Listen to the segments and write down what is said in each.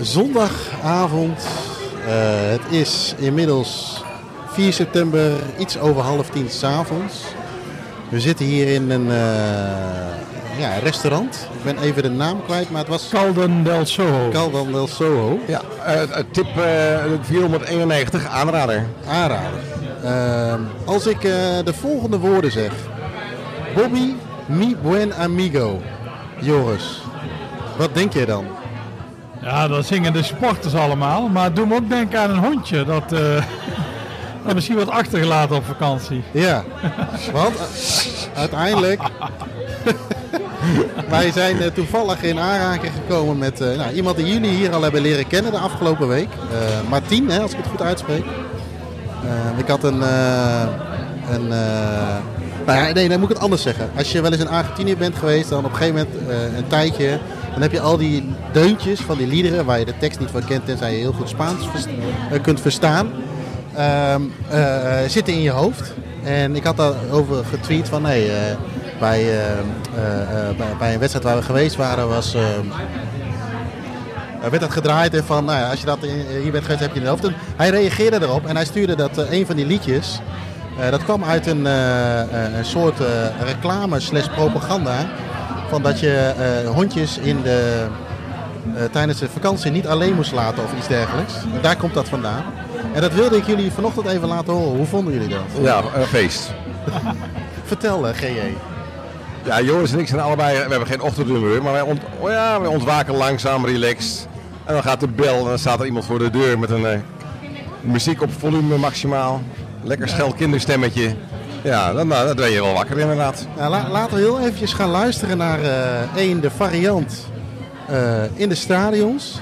zondagavond. Uh, het is inmiddels 4 september, iets over half tien s'avonds. We zitten hier in een uh, ja, restaurant. Ik ben even de naam kwijt, maar het was... Calden del Soho. Calden del Soho. Ja, uh, tip 491, aanrader. Aanrader. Ehm, als ik de volgende woorden zeg. Bobby, mi buen amigo. Joris, wat denk jij dan? Ja, dat zingen de sporters allemaal. Maar doe me ook denken aan een hondje. Dat, uh, dat misschien wat achtergelaten op vakantie. Ja, want uh, uiteindelijk... wij zijn uh, toevallig in aanraking gekomen met nou, iemand die jullie hier al hebben leren kennen de afgelopen week. Martien, hè, als ik het goed uitspreek. ik had een... een nou ja, nee, dan moet ik het anders zeggen. Als je wel eens in Argentinië bent geweest, dan op een gegeven moment een tijdje dan heb je al die deuntjes van die liederen waar je de tekst niet van kent tenzij je heel goed Spaans uh, kunt verstaan. Uh, uh, zitten in je hoofd. En ik had daarover getweet van nee, bij, bij, bij, een wedstrijd waar we geweest waren was... werd dat gedraaid en van, nou ja, als je dat hier bent geweest, heb je in je hoofd. En hij reageerde erop en hij stuurde dat een van die liedjes, dat kwam uit een, een soort reclame slash propaganda van dat je uh, hondjes in de, uh, tijdens de vakantie niet alleen moest laten of iets dergelijks. Daar komt dat vandaan. En dat wilde ik jullie vanochtend even laten horen. Hoe vonden jullie dat? Ja, een feest. Vertel, uh, GJ. Ja, Joris en ik zijn allebei, we hebben geen ochtendhumeur, maar wij, ont, oh ja, wij ontwaken langzaam, relaxed. En dan gaat de bel en dan staat er iemand voor de deur met een muziek op volume maximaal. Lekker schel kinderstemmetje. Ja, dan, nou, dan ben je wel wakker inderdaad. Nou, laten we heel eventjes gaan luisteren naar uh, één, de variant uh, in de stadions.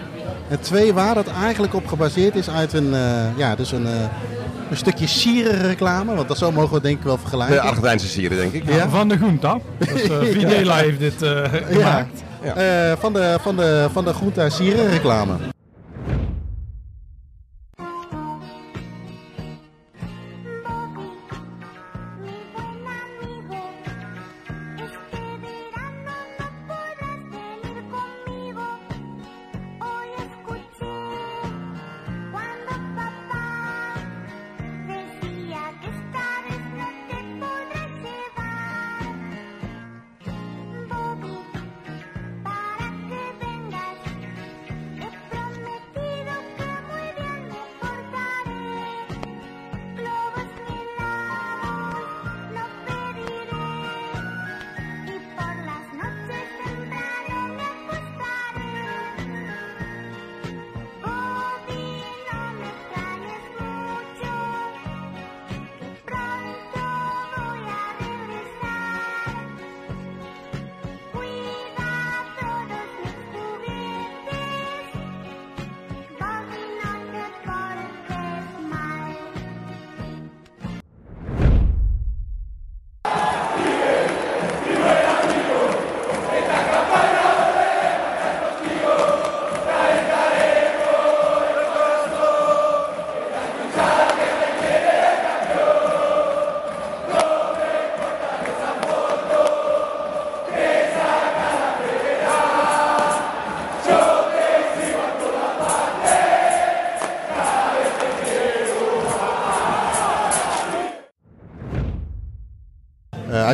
En twee, waar dat eigenlijk op gebaseerd is uit een, uh, ja, dus een, een stukje sierenreclame. Want dat zo mogen we denk ik wel vergelijken. De Argentijnse sieren, denk ik. Ja, Van de Groenta. Dus, Videla heeft dit gemaakt. Ja. van de, van de, van de Groenta sierenreclame.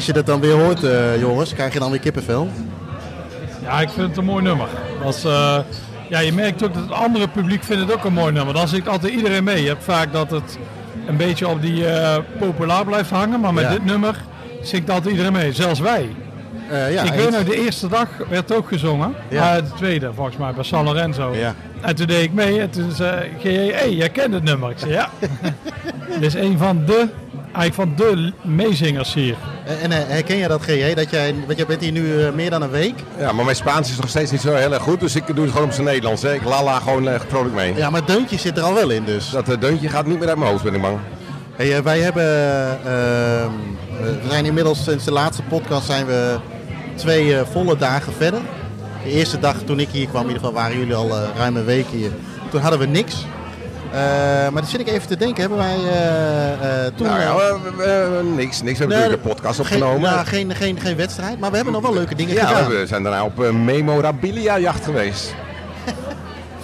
Als je dat dan weer hoort, uh, jongens, krijg je dan weer kippenvel? Ja, ik vind het een mooi nummer. Als, uh, ja, je merkt ook dat het andere publiek vindt het ook een mooi nummer. Dan zingt altijd iedereen mee. Je hebt vaak dat het een beetje op die uh, populair blijft hangen, maar met dit nummer zingt altijd iedereen mee, zelfs wij. ja, ik weet nog, de eerste dag werd ook gezongen. Ja. de tweede, volgens mij, bij San Lorenzo. Ja. En toen deed ik mee en toen zei hé, hey, jij kent het nummer. Ik zei, ja. Dit is een van de, eigenlijk van de meezingers hier. En herken je dat, GJ? Dat jij, want jij bent hier nu meer dan een week. Ja, maar mijn Spaans is nog steeds niet zo heel erg goed. Dus ik doe het gewoon op zijn Nederlands. Hè. Ik lala gewoon uh, vrolijk mee. Ja, maar het deuntje zit er al wel in dus. Dat deuntje gaat niet meer uit mijn hoofd, ben ik bang. Hey, wij hebben... we zijn inmiddels sinds de laatste podcast zijn we twee volle dagen verder. De eerste dag toen ik hier kwam, in ieder geval waren jullie al ruim een week hier. Toen hadden we niks. Uh, maar dan zit ik even te denken, hebben wij uh, uh, toen... Nou ja, niks, niks. We hebben natuurlijk de podcast opgenomen. Geen, nou, geen, geen, geen wedstrijd, maar we hebben nog wel leuke dingen ja, gedaan. we zijn daarna op memorabilia jacht geweest.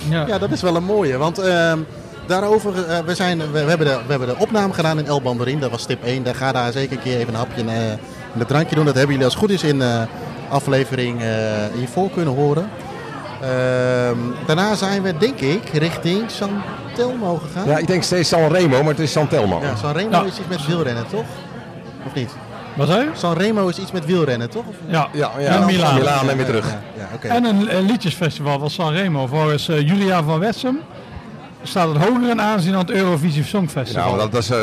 Ja. Ja, dat is wel een mooie. Want ehm, daarover, eh, we, zijn, we, we hebben de, we hebben de opname gedaan in El Banderin. Dat was tip 1. Daar ga daar zeker een keer even een hapje en, eh, en een drankje doen. Dat hebben jullie als goed is in eh aflevering eh, hiervoor kunnen horen. Ehm, daarna zijn we, denk ik, richting San Telmo gegaan. Ja, ik denk steeds San Remo, maar het is San Telmo. Ja, San Remo Ja. is iets met wielrennen, toch? Of niet? Wat zei je? San Remo is iets met wielrennen, toch? Of- Ja. Ja, ja. En Milaan. Milaan en weer terug. Ja, ja, oké. En een, een liedjesfestival van Sanremo. Volgens eh, Julia van Wessem staat het hoger in aanzien dan het Eurovisie Songfestival. Nou, dat, dat is eh,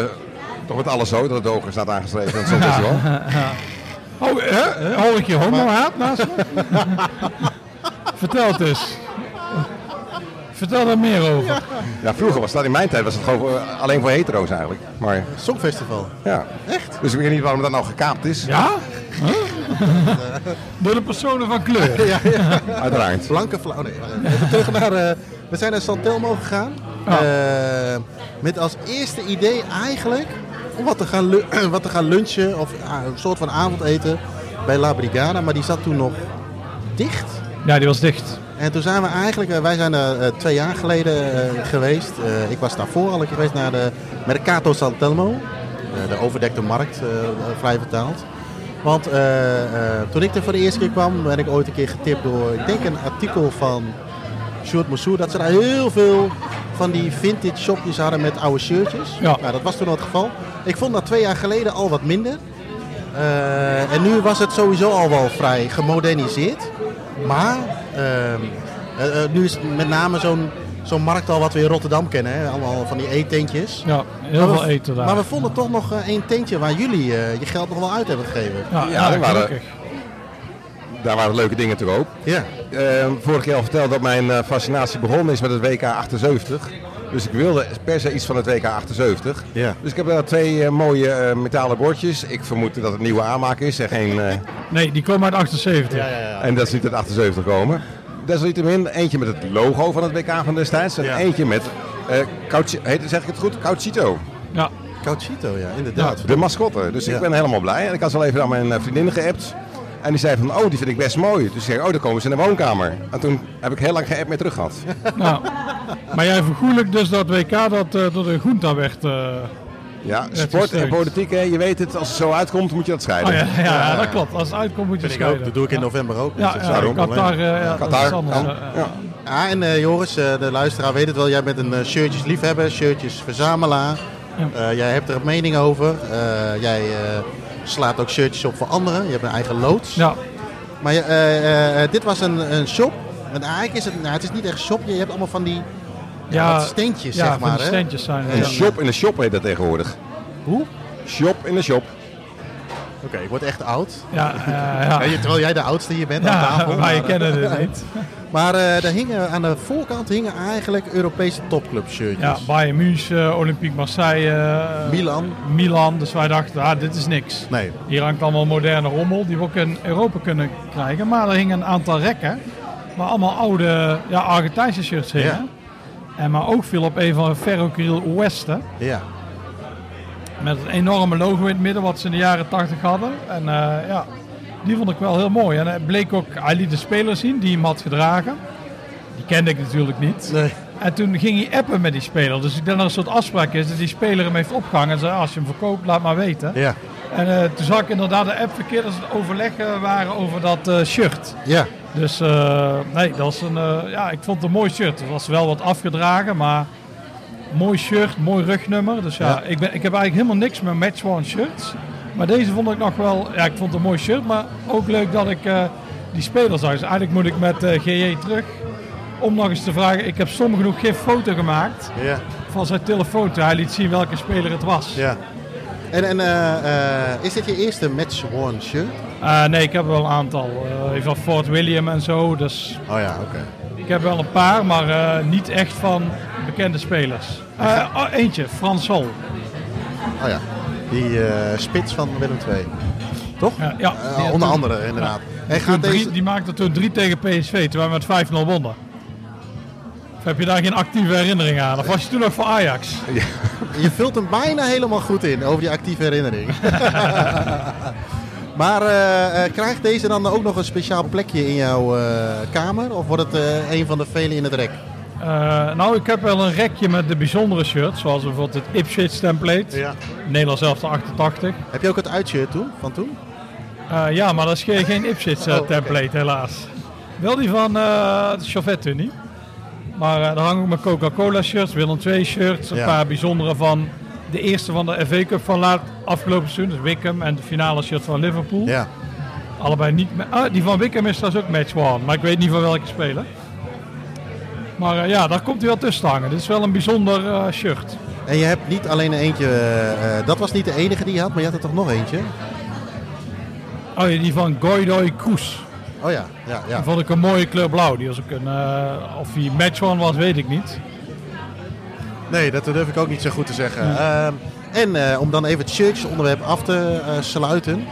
toch met alles zo, dat het hoger staat aangeschreven in het Songfestival. Oh, hè? Hoor ik je homo-haat naast me? Vertel het eens. Vertel er meer over. Ja, vroeger was dat, in mijn tijd was het gewoon eh, alleen voor hetero's eigenlijk. Maar Songfestival. ja. Echt? Dus ik weet niet waarom dat nou gekaapt is. Ja? Huh? Door de personen van kleur. Ja, ja. Uiteraard. Blanke flauw. Nee, even terug naar. eh, we zijn naar San Telmo gegaan. Eh, met als eerste idee eigenlijk om wat te gaan, lu- wat te gaan lunchen of ah, een soort van avondeten bij La Brigada. Maar die zat toen nog dicht. Ja, die was dicht. En toen zijn we eigenlijk, eh, wij zijn er eh, twee jaar geleden eh, geweest. Ik was daarvoor al een keer geweest naar de Mercato San Telmo. De overdekte markt, vrij vertaald. Want toen ik er voor de eerste keer kwam, ben ik ooit een keer getipt door, ik denk een artikel van Sjoerd Moussou. Dat ze daar heel veel van die vintage shopjes hadden met oude shirtjes. Ja. Nou, dat was toen al het geval. Ik vond dat twee jaar geleden al wat minder. En nu was het sowieso al wel vrij gemoderniseerd. Maar ehm, eh, eh, nu is met name zo'n zo'n markt al wat we in Rotterdam kennen. Hè? Allemaal van die eettentjes. Ja, heel we- veel eten daar. Maar we vonden toch nog eh, één tentje waar jullie eh, je geld nog wel uit hebben gegeven. ja, Ja, ja. Daar waren leuke dingen te koop. Ja. Eh, vorige keer al verteld dat mijn fascinatie begonnen is met het WK 78. Dus ik wilde per se iets van het WK 78. Ja. Dus ik heb daar twee eh, mooie eh, metalen bordjes. Ik vermoed dat het nieuwe aanmaak is en, geen, eh, Nee, die komen uit 78. Ja, ja, ja. en dat ze niet uit 78 komen. Desalniettemin eentje met het logo van het WK van destijds. En Ja. eentje met, eh Cauci- heet, zeg ik het goed, Caucito. Ja. Cauchito, ja, inderdaad. De mascotte. Dus Ja. ik ben helemaal blij. En ik had ze al even aan mijn vriendin geappt. En die zei van, oh, die vind ik best mooi. Dus ik zei, oh, dan komen ze in de woonkamer. En toen heb ik heel lang geen app meer terug gehad. Nou, maar jij vergoelijk dus dat WK dat eh, door de Groenta werd. eh, Ja, sport en politiek, hè, je weet het, als het zo uitkomt, moet je dat scheiden. Oh ja, ja, dat klopt. Als het uitkomt moet je ook. scheiden. Dat doe ik in november ook. Ja, Dus dat is ja. Qatar, eh, ja, dat Qatar, is anders. Ja. Ja, en eh, Joris, eh, de luisteraar weet het wel. Jij bent een eh, shirtjes liefhebber, shirtjes verzamelaar. Ja. Eh, jij hebt er een mening over. Eh, jij eh, slaat ook shirtjes op voor anderen. Je hebt een eigen loods. Ja, Maar je, eh, eh, dit was een, een shop. En eigenlijk is het, nou, het is niet echt een shop. Je hebt allemaal van die ja, ja, steentjes, ja, zeg van maar. hè? steentjes zijn. Een ja. shop in de shop heet dat tegenwoordig. Hoe? Shop in de shop. Oké, ik word echt oud. Ja, ja, Ja, terwijl jij de oudste hier bent aan tafel. maar je Maar, kennen het niet. maar eh, daar hingen, aan de voorkant hingen eigenlijk Europese topclub shirtjes. Ja, Bayern München, Olympique Marseille, eh, Milan. Milan. Dus wij dachten, ah, dit is niks. Nee. Hier hangt allemaal moderne rommel die we ook in Europa kunnen krijgen. Maar er hingen een aantal rekken waar allemaal oude ja, Argentijnse shirts hingen. Ja. En maar ook viel op een van Ferro Carril Oeste. Ja. Met een enorme logo in het midden wat ze in de jaren 80 hadden. En eh, ja, die vond ik wel heel mooi. En het bleek ook, hij liet de speler zien die hem had gedragen. Die kende ik natuurlijk niet. Nee. En toen ging hij appen met die speler. Dus ik denk dat er een soort afspraak is dat die speler hem heeft opgehangen. En zei, als je hem verkoopt, laat maar weten. Ja. En eh, toen zag ik inderdaad de app verkeerd ze het overleggen waren over dat eh, shirt. Ja. Dus eh, nee, dat was een, eh, ja, ik vond het een mooi shirt. Het was wel wat afgedragen, maar mooi shirt, mooi rugnummer. Dus ja, Ja. Ik, ben, ik heb eigenlijk helemaal niks met match one shirts. Maar deze vond ik nog wel, ja, ik vond het een mooi shirt, maar ook leuk dat ik eh, die speler zag. Dus eigenlijk moet ik met eh GJ terug om nog eens te vragen. Ik heb sommige genoeg geen foto gemaakt Ja. van zijn telefoon. Hij liet zien welke speler het was. Ja. En, en eh, is dit je eerste match worn shirt? Nee, ik heb wel een aantal. eh van Fort William en zo. Dus Oh ja, oké. Ik heb wel een paar, maar eh, niet echt van bekende spelers. Eh, oh, eentje, Frans Sol. Oh ja. Die eh, spits van Willem II. Toch? Ja, ja, onder toen- andere, inderdaad. Toen gaat drie- deze... die maakte toen 3 tegen PSV, terwijl we met 5-0 wonnen. Of heb je daar geen actieve herinnering aan? Of was je toen nog voor Ajax? Je vult hem bijna helemaal goed in over die actieve herinnering. maar eh, eh, krijgt deze dan ook nog een speciaal plekje in jouw eh, kamer? Of wordt het een van de vele in het rek? Nou, ik heb wel een rekje met de bijzondere shirts, zoals bijvoorbeeld het Ipswich template. Ja. Nederlands de 88. Heb je ook het uitshirt toen, van toen? Ja, maar dat is geen, geen Ipswich Oh, template, helaas. Wel die van de Chauvet niet. Maar daar hangen ook mijn Coca-Cola shirts, Willem II shirts, een Ja. paar bijzondere van de eerste van de FA Cup van laat, afgelopen seizoen, dus Wickham en de finale shirt van Liverpool. Ja. Allebei niet. Ah, die van Wickham is trouwens ook match one, maar ik weet niet van welke speler. Maar eh, ja, daar komt hij wel tussen hangen. Dit is wel een bijzonder eh, shirt. En je hebt niet alleen eentje, eh, dat was niet de enige die je had, maar je had er toch nog eentje? Oh ja, die van Goidoy Kroes. Oh ja, ja, ja. Die vond ik een mooie kleur blauw. Die was ook een, of die match one was, weet ik niet. Nee, dat durf ik ook niet zo goed te zeggen. Ehm, en eh, om dan even het shirtjesonderwerp af te eh, sluiten.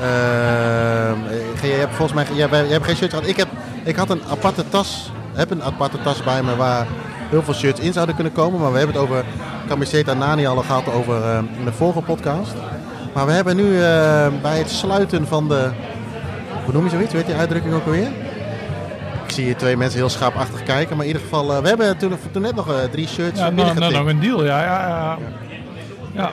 Ehm, eh, je hebt volgens mij jij, jij hebt geen shirts gehad. Ik, heb, ik had een aparte tas, heb een aparte tas bij me waar heel veel shirts in zouden kunnen komen. Maar we hebben het over Camiseta Nani al gehad over in de vorige podcast. Maar we hebben nu bij het sluiten van de... Hoe noem je zoiets? Weet je die uitdrukking ook alweer? Ik zie hier twee mensen heel schaapachtig kijken. Maar in ieder geval, eh, we hebben toen, toen net nog eh, drie shirts Ja, nou, nou, nog een deal, ja. Ja, ja. ja.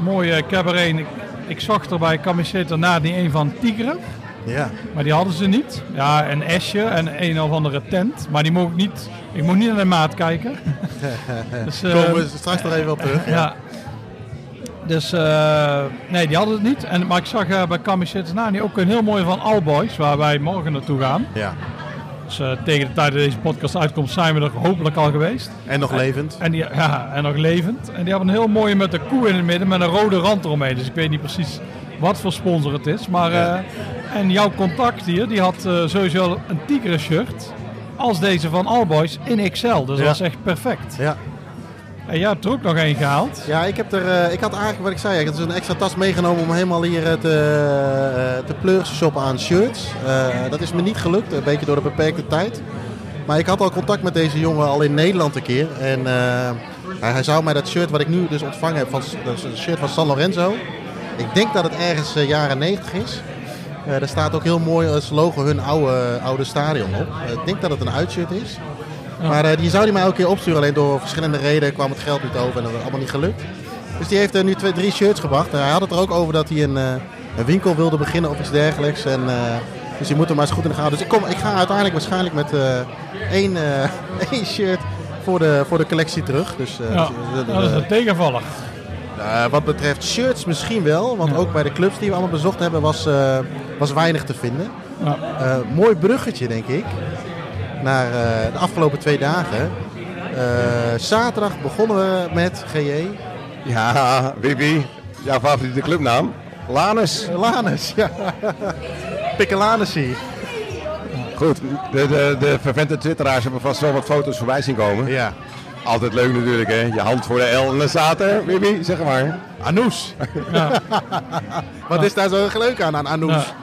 mooi eh, cabaret. Ik, ik zag er bij Camiseta na die een van Tigre, Ja. maar die hadden ze niet. Ja, een Esje en een of andere tent, maar die mocht ik niet. Ik mocht niet naar de maat kijken. dus, Komen we straks nog even op terug. ja. Dus nee, die hadden het niet. En, maar ik zag eh, bij Camiseta Nani ook een heel mooi van Allboys, waar wij morgen naartoe gaan. Ja. Dus tegen de tijd dat deze podcast uitkomt zijn we er hopelijk al geweest. En nog levend. En, die, ja, en nog levend. En die hebben een heel mooie met de koe in het midden met een rode rand eromheen. Dus ik weet niet precies wat voor sponsor het is. Maar, eh, en jouw contact hier, die had eh, sowieso een Tigre shirt. Als deze van Allboys in XL. Dus dat was echt perfect. Ja. En jij hebt er ook nog één gehaald. Ja, ik, heb er, eh, ik had eigenlijk wat ik zei, ik had een extra tas meegenomen om helemaal hier eh, te, eh, te aan shirts. Dat is me niet gelukt, een beetje door de beperkte tijd. Maar ik had al contact met deze jongen al in Nederland een keer. En hij, zou mij dat shirt wat ik nu dus ontvangen heb, van, dat is een shirt van San Lorenzo. Ik denk dat het ergens eh, jaren 90 is. Daar staat ook heel mooi als logo hun oude, oude stadion op. Ik denk dat het een uitshirt is. Maar eh, die zou die mij elke keer opsturen. Alleen door verschillende redenen kwam het geld niet over en dat is allemaal niet gelukt. Dus die heeft er nu twee, drie shirts gebracht. Hij had het er ook over dat hij een, eh, een winkel wilde beginnen of iets dergelijks. En, eh, dus je moet hem maar eens goed in de gaten. Dus ik, kom, ik ga uiteindelijk waarschijnlijk met eh, één, eh, één shirt voor de, voor de collectie terug. Dus, eh, Ja, dus, eh, dat is een eh, wat betreft shirts misschien wel. Want ook bij de clubs die we allemaal bezocht hebben was, eh, was weinig te vinden. Ja. Eh, mooi bruggetje, denk ik, naar eh, de afgelopen twee dagen. Eh, zaterdag begonnen we met GJ. Ja, Bibi, jouw favoriete clubnaam? Lanus. Lanus, ja. Pikkelanesi. Goed, de, de, de vervente twitteraars hebben vast wel wat foto's voorbij zien komen. Ja. Altijd leuk natuurlijk, hè? Je hand voor de L en dan staat er, Bibi, zeg maar. Anous. Ja. Wat is daar zo leuk aan, aan Anous? Ja.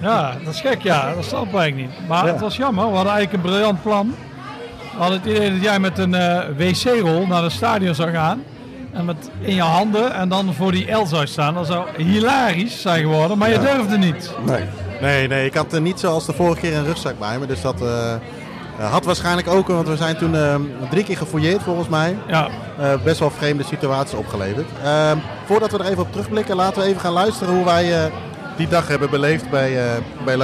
Ja, dat is gek, ja. Dat snap ik niet. Maar Ja. het was jammer. We hadden eigenlijk een briljant plan. We hadden het idee dat jij met een eh, wc-rol naar het stadion zou gaan. En met in je handen en dan voor die L zou staan. Dat zou hilarisch zijn geworden, maar je durfde niet. Nee. Nee, nee, ik had eh, niet zoals de vorige keer een rugzak bij me. Dus dat eh, had waarschijnlijk ook, want we zijn toen drie keer gefouilleerd volgens mij. Ja, best wel vreemde situaties opgeleverd. Ehm, voordat we er even op terugblikken, laten we even gaan luisteren hoe wij die dag hebben beleefd bij, eh bij.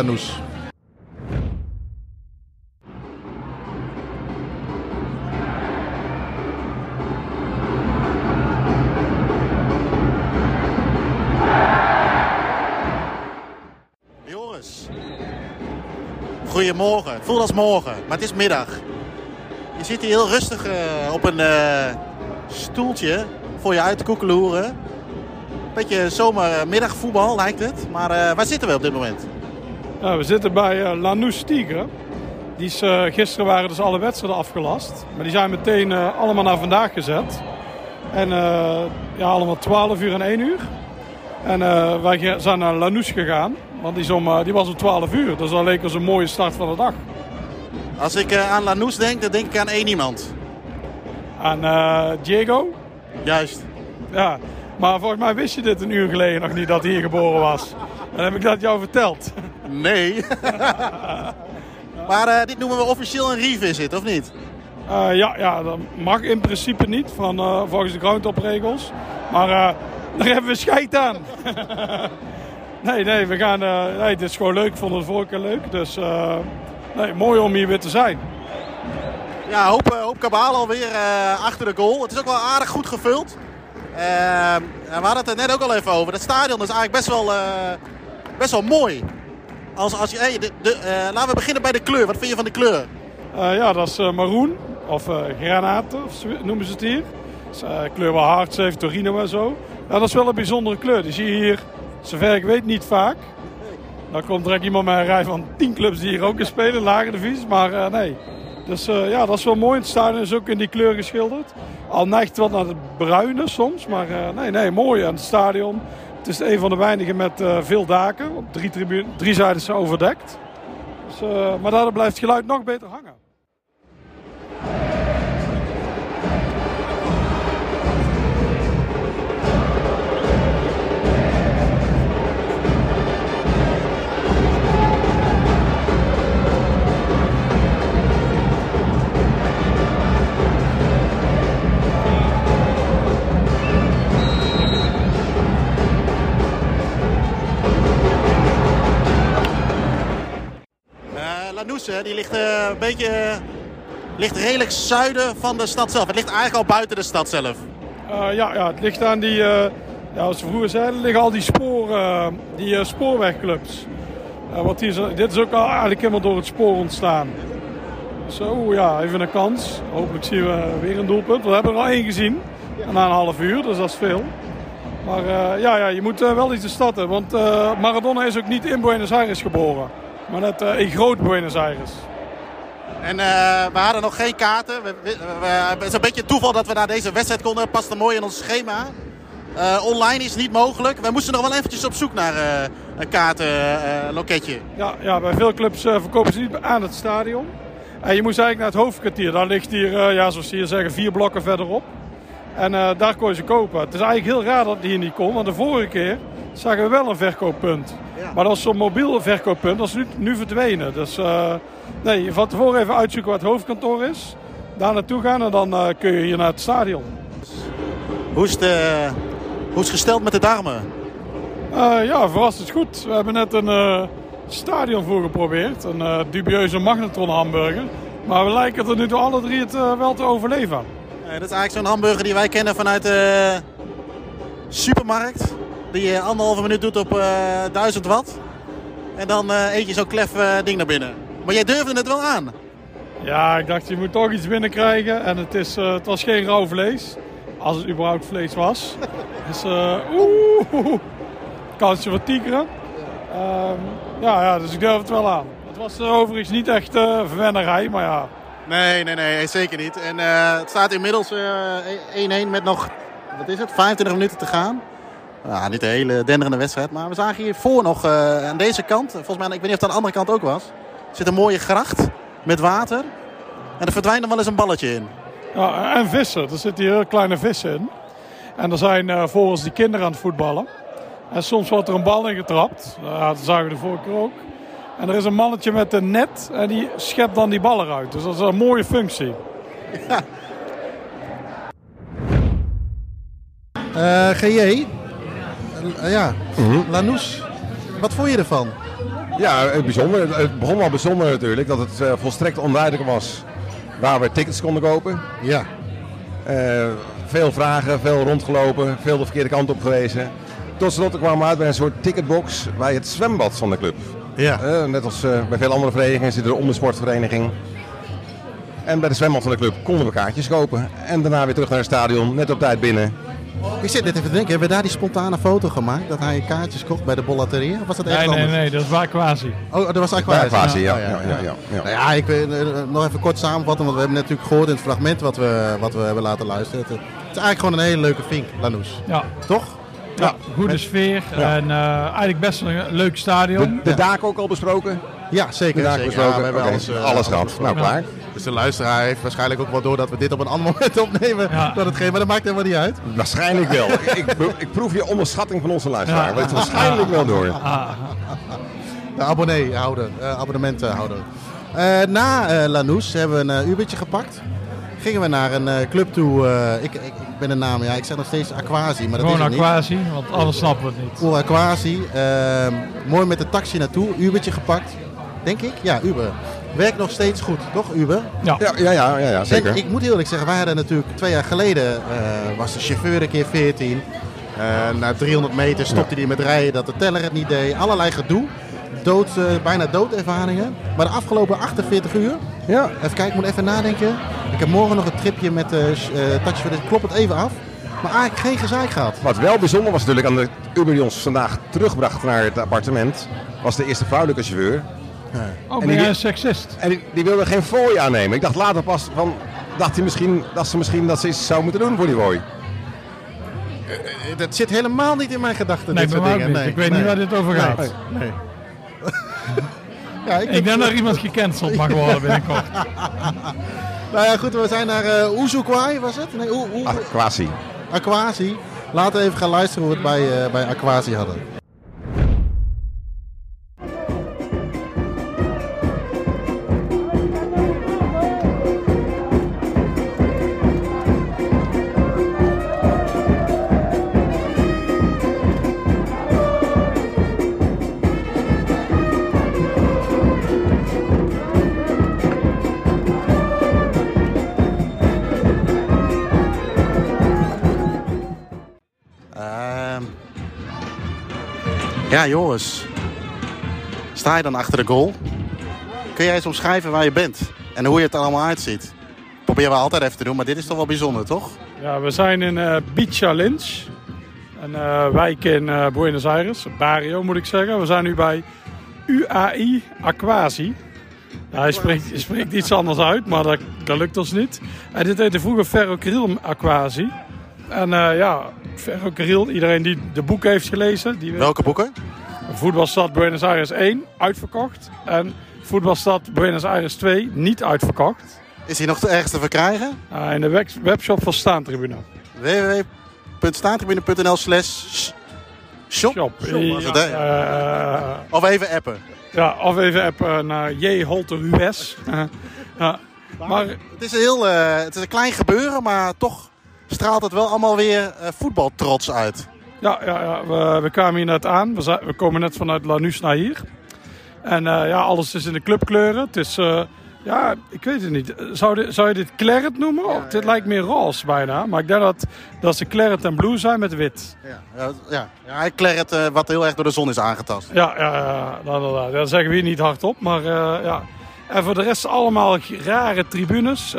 Joris, goedemorgen. Het voelt als morgen, maar het is middag. Je zit hier heel rustig eh, op een eh, stoeltje voor je uit te koekeloeren. Beetje zomermiddagvoetbal lijkt het. Maar eh, waar zitten we op dit moment? We zitten bij eh, Lanús Tigre. Die is, eh, gisteren waren dus alle wedstrijden afgelast. Maar die zijn meteen allemaal naar vandaag gezet. En ja, allemaal 12 uur en 1 uur. En wij zijn naar Lanús gegaan. Want die, is om, die was om 12 uur. Dus dat leek ons een mooie start van de dag. Als ik aan Lanús denk, dan denk ik aan één iemand. Eh, Diego, Juist. ja. Maar volgens mij wist je dit een uur geleden nog niet dat hij hier geboren was. Dan heb ik dat jou verteld. Nee. maar eh, dit noemen we officieel een revisit, of niet? Uh, ja, ja, dat mag in principe niet van, uh, volgens de groundtopregels. Maar daar hebben we scheid aan. nee, nee, we gaan, nee, het is gewoon leuk. Ik vond het vorige keer leuk. Dus nee, mooi om hier weer te zijn. Ja, hoop, hoop kabaal alweer achter de goal. Het is ook wel aardig goed gevuld. We hadden het er net ook al even over. Het stadion is eigenlijk best wel, best wel mooi. Als, als je, de, de, laten we beginnen bij de kleur. Wat vind je van de kleur? ja, dat is maroen of granaten, noemen ze het hier. Kleur wel hard, 7 Torino en zo. Ja, dat is wel een bijzondere kleur. Die zie je hier, zover ik weet, niet vaak. Dan komt direct iemand met een rij van 10 clubs die hier ook in spelen, lagere divisie. Maar nee. Dus ja, dat is wel mooi. Het stadion is ook in die kleur geschilderd. Al neigt wat naar het bruine soms, maar nee, nee, mooi. En het stadion, het is een van de weinigen met veel daken. Op drie, drie zijden is overdekt. Dus, maar daardoor blijft het geluid nog beter hangen. Die ligt uh, een beetje ligt redelijk zuiden van de stad zelf. Het ligt eigenlijk al buiten de stad zelf. Uh, ja, ja, het ligt aan die, ja, als we vroeger zeiden, liggen al die, sporen, die spoorwegclubs. wat hier, dit is ook al eigenlijk helemaal door het spoor ontstaan. Zo, ja, even een kans. Hopelijk zien we weer een doelpunt. We hebben er al één gezien. Na een half uur, dus dat is veel. Maar ja, ja, je moet wel iets de stad. Want Maradona is ook niet in Buenos Aires geboren. Maar net uh, in groot Buenos Aires. En uh, we hadden nog geen kaarten. We, we, we, het is een beetje toeval dat we naar deze wedstrijd konden. Past er mooi in ons schema. Uh, online is niet mogelijk. We moesten nog wel eventjes op zoek naar een kaartenloketje. ja, ja, bij veel clubs verkopen ze niet aan het stadion. En je moest eigenlijk naar het hoofdkwartier. Daar ligt hier, ja, zoals ze hier zeggen, vier blokken verderop. En daar kon je ze kopen. Het is eigenlijk heel raar dat die hier niet kon. Want de vorige keer zagen we wel een verkooppunt. Maar dat is zo'n mobiel verkooppunt, dat is nu, nu verdwenen. Dus uh, nee, van tevoren even uitzoeken wat het hoofdkantoor is. Daar naartoe gaan en dan uh, kun je hier naar het stadion. Hoe is het, hoe is het gesteld met de darmen? ja, verrassend goed. We hebben net een stadion voor geprobeerd. Een dubieuze magnetron hamburger. Maar we lijken er nu door alle drie het wel te overleven. Dat is eigenlijk zo'n hamburger die wij kennen vanuit de supermarkt. Die je anderhalve minuut doet op uh, eh, 1000 watt. En dan eet je zo'n klef ding naar binnen. Maar jij durfde het wel aan. Ja, ik dacht je moet toch iets binnenkrijgen. En het, is, het was geen rauw vlees. Als het überhaupt vlees was. dus oeh, kansje voor tigeren. Um, ja, ja, dus ik durf het wel aan. Het was overigens niet echt uh, verwennerij, maar ja. Nee, nee, nee, zeker niet. En het staat inmiddels 1-1 met nog, wat is het, 25 minuten te gaan. Ja, niet een hele denderende wedstrijd. Maar we zagen hier voor nog uh, aan deze kant. Volgens mij, ik weet niet of het aan de andere kant ook was. Er zit een mooie gracht met water. En er verdwijnt nog wel eens een balletje in. Ja, en vissen. Er zitten hier kleine vissen in. En er zijn uh, volgens die kinderen aan het voetballen. En soms wordt er een bal in getrapt. Ja, dat zagen we de vorige keer ook. En er is een mannetje met een net en die schept dan die bal eruit. Dus dat is een mooie functie. Ja. Uh, GJ, uh, ja, mm Lanous. Wat vond je ervan? Ja, het, bijzonder. het begon wel bijzonder natuurlijk. Dat het uh, volstrekt onduidelijk was waar we tickets konden kopen. Ja. Uh, veel vragen, veel rondgelopen, veel de verkeerde kant op gewezen. Tot slot kwamen we uit bij een soort ticketbox bij het zwembad van de club. Ja. net als bij veel andere verenigingen zit er om de sportvereniging. En bij de zwembad van de club konden we kaartjes kopen. En daarna weer terug naar het stadion, net op tijd binnen. Ik zit net even te denken, hebben we daar die spontane foto gemaakt? Dat hij kaartjes kocht bij de Bollateria? Of was dat echt nee, anders? Nee, nee, dat was Aquasi. Oh, dat was Aquasi. Aquasi, ja. Ja, ja, ja, ja, Nou ja, ik wil eh, nog even kort samenvatten, want we hebben natuurlijk gehoord in het fragment wat we, wat we hebben laten luisteren. Het, is eigenlijk gewoon een hele leuke vink, Lanous. Ja. Toch? Ja, goede sfeer en uh, eigenlijk best een leuk stadion. De, de daak ook al besproken? Ja, zeker. De zeker. besproken. we hebben okay. alles, uh, alles gehad. Nou, klaar. Dus de luisteraar heeft waarschijnlijk ook wel door dat we dit op een ander moment opnemen. Ja. Dat het geen, maar dat maakt helemaal niet uit. Waarschijnlijk wel. ik, ik, proef je onderschatting van onze luisteraar. Ja. Waarschijnlijk wel door. De abonneehouder, uh, abonnementhouder. Uh, na uh, Lanous hebben we een Ubertje gepakt. Gingen we naar een eh, club toe. eh, ik, ik, ik ben de naam, ja, ik zeg nog steeds Aquasi, maar dat Gewoon is het niet. want anders snappen we het niet. Cool Aquasi. Ehm, mooi met de taxi naartoe. Ubertje gepakt. Denk ik? Ja, Uber. Werkt nog steeds goed, toch Uber? Ja. Ja, ja, ja, ja, ja zeker. En ik moet eerlijk zeggen, wij hadden natuurlijk twee jaar geleden eh, was de chauffeur een keer 14. Eh, na 300 meter stopte hij met rijden dat de teller het niet deed. Allerlei gedoe. Dood, eh, bijna doodervaringen. Maar de afgelopen 48 uur, Ja. even kijken, ik moet even nadenken. Ik heb morgen nog een tripje met de uh, taxichauffeur, dus ik klop het even af. Maar eigenlijk geen gezeik gehad. Wat wel bijzonder was natuurlijk aan de Uber die ons vandaag terugbracht naar het appartement, was de eerste vrouwelijke chauffeur. Oh, En ben die- jij een seksist? En die, die wilde geen fooi aannemen. Ik dacht later pas van, dacht hij misschien dat ze misschien dat ze iets zou moeten doen voor die wooi. Eh, Dat zit helemaal niet in mijn gedachten. Nee, dit soort dingen. niet. Ik weet niet waar dit over gaat. Nee. nee. ja, ik, Ik denk dat er iemand gecanceld mag worden binnenkort. Nou ja, goed, we zijn naar uh, Oezoekwai, was het? Nee, Oe- Oe- Ah, quasi. Aquasi. Laten we even gaan luisteren hoe we het bij, uh, bij Aquasi hadden. Ja, Joris. Sta je dan achter de goal? Kun jij eens omschrijven waar je bent en hoe je het allemaal uitziet? Proberen we altijd even te doen, maar dit is toch wel bijzonder, toch? Ja, we zijn in uh, Bicha Lynch. Een uh, wijk in uh, Buenos Aires. Barrio moet ik zeggen. We zijn nu bij UAI Aquasi. Hij, spreekt, spreekt iets anders uit, maar dat, lukt ons niet. En dit heette vroeger Ferrocarril Aquasi. En ja, Ferrocarril, iedereen die de boeken heeft gelezen. Die Welke boeken? Voetbalstad Buenos Aires 1, uitverkocht. En Voetbalstad Buenos Aires 2, niet uitverkocht. Is hij nog ergens te verkrijgen? Uh, in de webshop van Staantribune. www.staantribune.nl slash shop? Shop. shop was het, hè? Uh, of even appen. Ja, of even appen naar J. Holter US. ja. Maar, het, is een heel, het is een klein gebeuren, maar toch straalt het wel allemaal weer uh, voetbaltrots uit. Ja, ja, ja. We, we, kwamen hier net aan. We, zijn, we komen net vanuit Lanús naar hier. En uh, ja, alles is in de clubkleuren. Het is, uh, ja, ik weet het niet. Zou, zou je dit claret noemen? Ja, dit ja. lijkt meer roze bijna. Maar ik denk dat, dat ze claret en blue zijn met wit. Ja, ja, ja. ja claret uh, wat heel erg door de zon is aangetast. Ja, ja, ja dat, dat zeggen we hier niet hardop. Maar ja. En voor de rest allemaal rare tribunes.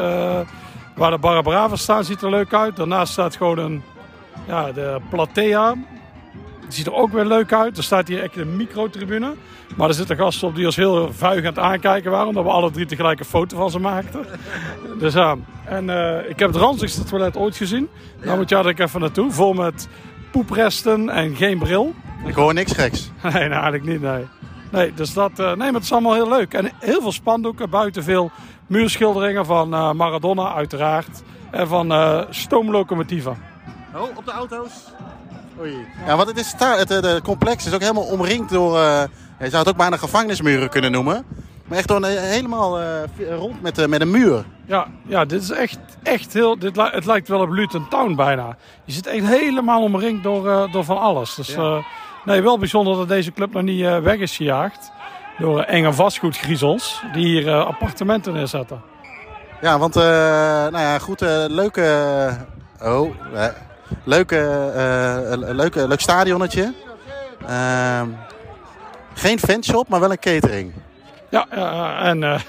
Waar de Barra Brava staan ziet er leuk uit. Daarnaast staat gewoon een, ja, de Platea. Die ziet er ook weer leuk uit. Er staat hier echt een microtribune. Maar er zitten gasten op die ons heel vuig aan het aankijken waren. Omdat we alle drie tegelijk een foto van ze maakten. dus ja. En uh, ik heb het ranzigste toilet ooit gezien. Ja. Nou moet jij er even naartoe. Vol met poepresten en geen bril. Ik hoor niks geks. Nee, nou, eigenlijk niet, nee. Nee, dus dat, uh, nee, maar het is allemaal heel leuk. En heel veel spandoeken, buiten veel muurschilderingen van uh, Maradona uiteraard. En van uh, stoomlocomotieven. Oh, op de auto's? Oei. Ja, want het, is het, het, het complex is ook helemaal omringd door, uh, je zou het ook bijna gevangenismuren kunnen noemen. Maar echt door een, helemaal uh, rond met, uh, met een muur. Ja, ja dit is echt, echt heel, dit, het lijkt wel op Luton Town bijna. Je zit echt helemaal omringd door, uh, door van alles. Dus ja. Nee, wel bijzonder dat deze club nog niet weg is gejaagd. Door enge vastgoedgriezels die hier appartementen neerzetten. Ja, want nou ja, goed, leuke... oh, leuke, leuke, leuk stadionnetje. Ehm, geen fanshop, maar wel een catering. Ja, en ja,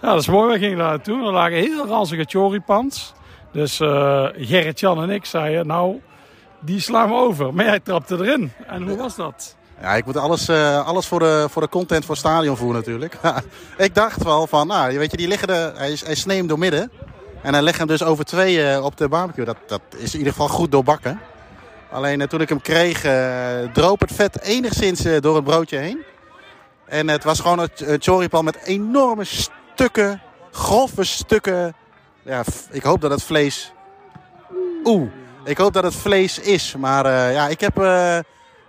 dat is mooi. We gingen daar naartoe. Er lagen heel ranzige choripans. Dus Gerrit-Jan en ik zeiden, nou, die slaan we over. Maar jij trapte erin. En hoe was dat? Ja, ik moet alles, uh, alles voor, de, voor de content voor stadion voeren natuurlijk. ik dacht wel van, nou, weet je, die liggen er, hij, hij snee hem door midden. En hij legt hem dus over twee op de barbecue. Dat, dat is in ieder geval goed doorbakken. Alleen toen ik hem kreeg, droop het vet enigszins door het broodje heen. En het was gewoon een choripan met enorme stukken, grove stukken. Ja, ik hoop dat het vlees... Oeh, ik hoop dat het vlees is. Maar uh, ja, ik heb... Uh,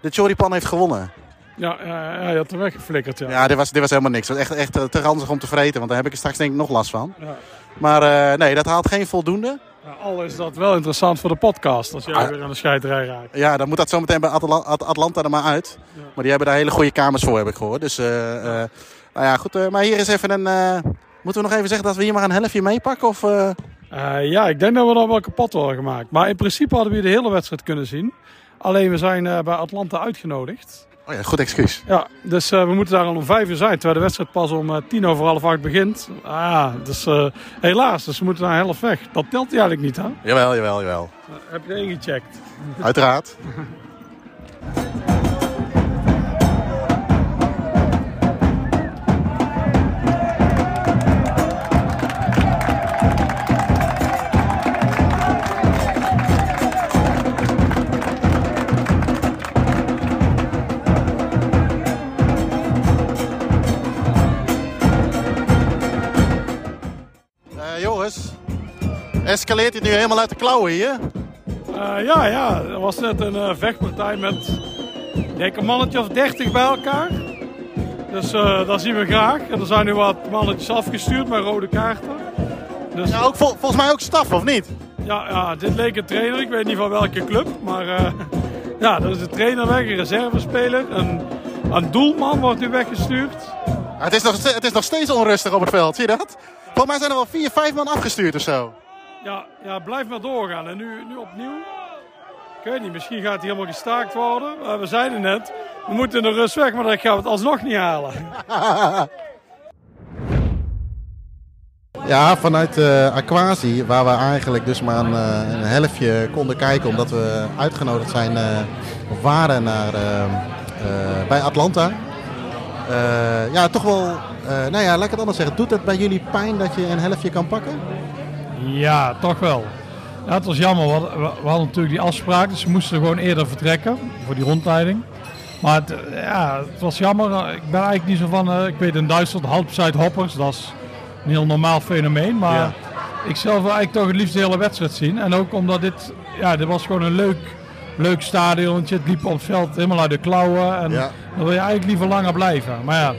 de choripan heeft gewonnen. Ja, ja, ja, je had er weggeflikkerd, ja. Ja, dit was, dit was helemaal niks. Het was echt, echt eh, te ranzig om te vreten, want daar heb ik er straks denk ik nog last van. Ja. Maar eh, nee, dat haalt geen voldoende. Al is dat wel interessant voor de podcast, als jij Ah. weer aan de scheiterij raakt. Ja, dan moet dat zometeen bij Atla- At- Atlanta er maar uit. Maar die hebben daar hele goede kamers voor, heb ik gehoord. Dus, eh, eh, nou ja, goed. eh, maar hier is even een... eh, moeten we nog even zeggen dat we hier maar een helftje meepakken? Of, eh? Ja, ik denk dat we dan wel kapot worden gemaakt. Maar in principe hadden we hier de hele wedstrijd kunnen zien. Alleen we zijn eh, bij Atlanta uitgenodigd. Oh ja, goed excuus. Ja, dus eh, we moeten daar al om vijf uur zijn. Terwijl de wedstrijd pas om tien over half acht begint. Ah, dus helaas. Dus we moeten naar helft weg. Dat telt eigenlijk niet, hè? Jawel, jawel, jawel. Heb je ingecheckt? Uiteraard. Escaleert dit nu helemaal uit de klauwen hier? Eh, ja, ja. Er was net een eh, vechtpartij met denk een mannetje of dertig bij elkaar. Dus eh, dat zien we graag. En er zijn nu wat mannetjes afgestuurd met rode kaarten. Dus Ja, ook vol- volgens mij ook staf, of niet? ja, ja, dit leek een trainer. Ik weet niet van welke club. Maar ja, er is een trainer weg, een reservespeler. Een, een doelman wordt nu weggestuurd. Ja, het, is nog, het is nog steeds onrustig op het veld, zie je dat? Volgens mij zijn er wel vier, vijf man afgestuurd of zo. Ja, ja, blijf maar doorgaan. En nu, nu opnieuw. Ik weet niet, misschien gaat hij helemaal gestaakt worden. Maar we zeiden net, we moeten de rust weg, maar dan gaan we het alsnog niet halen. Ja, vanuit eh Aquasi, waar we eigenlijk dus maar een, eh, een helftje konden kijken, omdat we uitgenodigd zijn eh, of waren naar, bij Atlanta. Eh, ja, toch wel, eh, nou ja, laat ik het anders zeggen. Doet het bij jullie pijn dat je een helftje kan pakken? Ja, toch wel. Ja, het was jammer. We hadden, we hadden natuurlijk die afspraak, dus we moesten gewoon eerder vertrekken voor die rondleiding. Maar het, ja, het was jammer. Ik ben eigenlijk niet zo van, eh, ik weet in Duitsland, halbzijde hoppers, dat is een heel normaal fenomeen. Maar Ja. ik zelf wil eigenlijk toch het liefst de hele wedstrijd zien. En ook omdat dit, ja, dit was gewoon een leuk, leuk stadionnetje. Het liep op het veld helemaal uit de klauwen. En Ja. dan wil je eigenlijk liever langer blijven. Maar ja,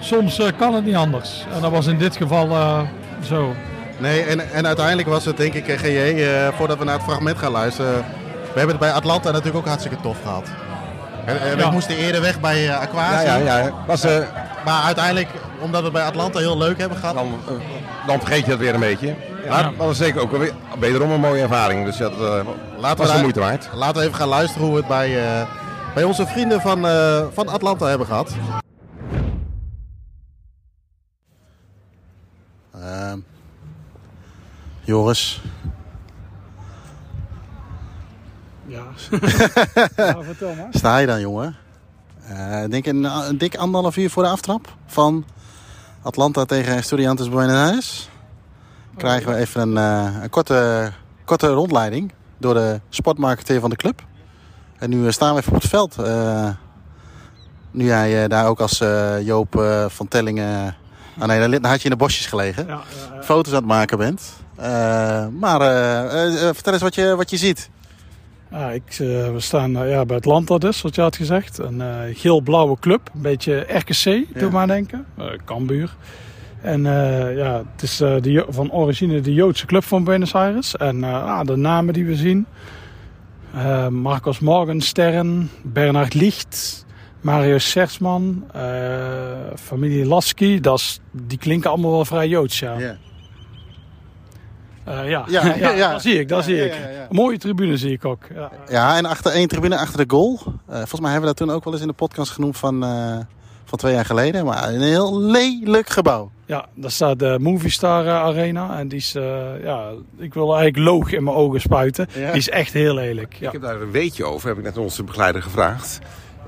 soms eh, kan het niet anders. En dat was in dit geval eh, zo. Nee, en, en uiteindelijk was het denk ik, eh, GJ, eh, voordat we naar het fragment gaan luisteren. We hebben het bij Atlanta natuurlijk ook hartstikke tof gehad. En, en Ja. We moesten eerder weg bij Aquasi. Ja, ja, ja. Was, eh, Maar uiteindelijk, omdat we het bij Atlanta heel leuk hebben gehad. dan, dan vergeet je dat weer een beetje. Maar dat was zeker ook wel weer, wederom een mooie ervaring. Dus dat eh, Laten was we de daar- moeite waard. Laten we even gaan luisteren hoe we het bij, eh, bij onze vrienden van, eh, van Atlanta hebben gehad. Ehm, Joris, Ja. ja, vertel maar. sta je dan jongen? Eh, Ik denk een, een dik anderhalf uur voor de aftrap van Atlanta tegen Estudiantes Buenos Aires. Krijgen we even een, eh, een korte, korte rondleiding door de sportmarketeer van de club. En nu eh, staan we even op het veld. eh, nu jij daar ook als Joop van Tellingen... Ah nee, dan, had je in de bosjes gelegen. Ja, ja, ja. Foto's aan het maken bent. Maar vertel eens wat je, wat je ziet. Ik, we staan ja, bij Atlanta dus, wat je had gezegd. Een geel-blauwe club. Een beetje RKC, doe maar denken. Cambuur. En eh, ja, het is eh, de, van origine de Joodse club van Buenos Aires. En eh, ah, de namen die we zien. Marcos Morgenstern, Bernard Licht, Mario Sersman, eh, familie Lasky. Dat is, die klinken allemaal wel vrij Joods, ja. Ja. Ja. Ja, Ja, ja. dat zie ik, dat zie ik. mooie tribune zie ik ook. Ja. Ja, en achter één tribune achter de goal. Volgens mij hebben we dat toen ook wel eens in de podcast genoemd van, van twee jaar geleden. Maar een heel lelijk gebouw. Ja, daar staat de Movistar eh, Arena. En die is, eh, ja, ik wil eigenlijk loog in mijn ogen spuiten. Ja. Die is echt heel lelijk. Ja. Ik heb daar een weetje over, heb ik net onze begeleider gevraagd.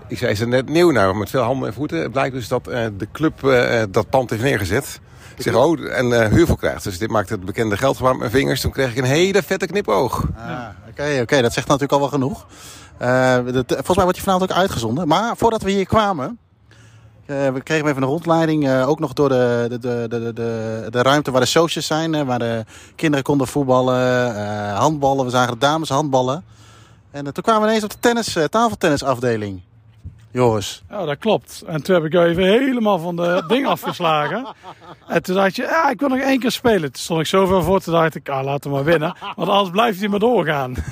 Ik zei, is er net nieuw nou, met veel handen en voeten. Het blijkt dus dat eh, de club eh, dat pand heeft neergezet. Ik zeg, oh, en eh huur voor krijgt. Dus dit maakt het bekende geld van mijn vingers. Toen kreeg ik een hele vette knipoog. Ah, Oké, oké, dat zegt natuurlijk al wel genoeg. Eh, dat- volgens mij wordt die vanavond ook uitgezonden. Maar voordat we hier kwamen, we kregen even een rondleiding. eh, ook nog door de, de, de, de, de, de ruimte waar de socials zijn. eh, waar de kinderen konden voetballen, eh, handballen. We zagen de dames handballen. En eh, toen kwamen we ineens op de tennis, eh, tafeltennisafdeling. Joris. Ja, dat klopt. En toen heb ik jou even helemaal van de ding afgeslagen. En toen dacht je, ja, ik wil nog één keer spelen. Toen stond ik zoveel voor, toen dacht ik, ah, laten we maar winnen. Want anders blijft hij maar doorgaan.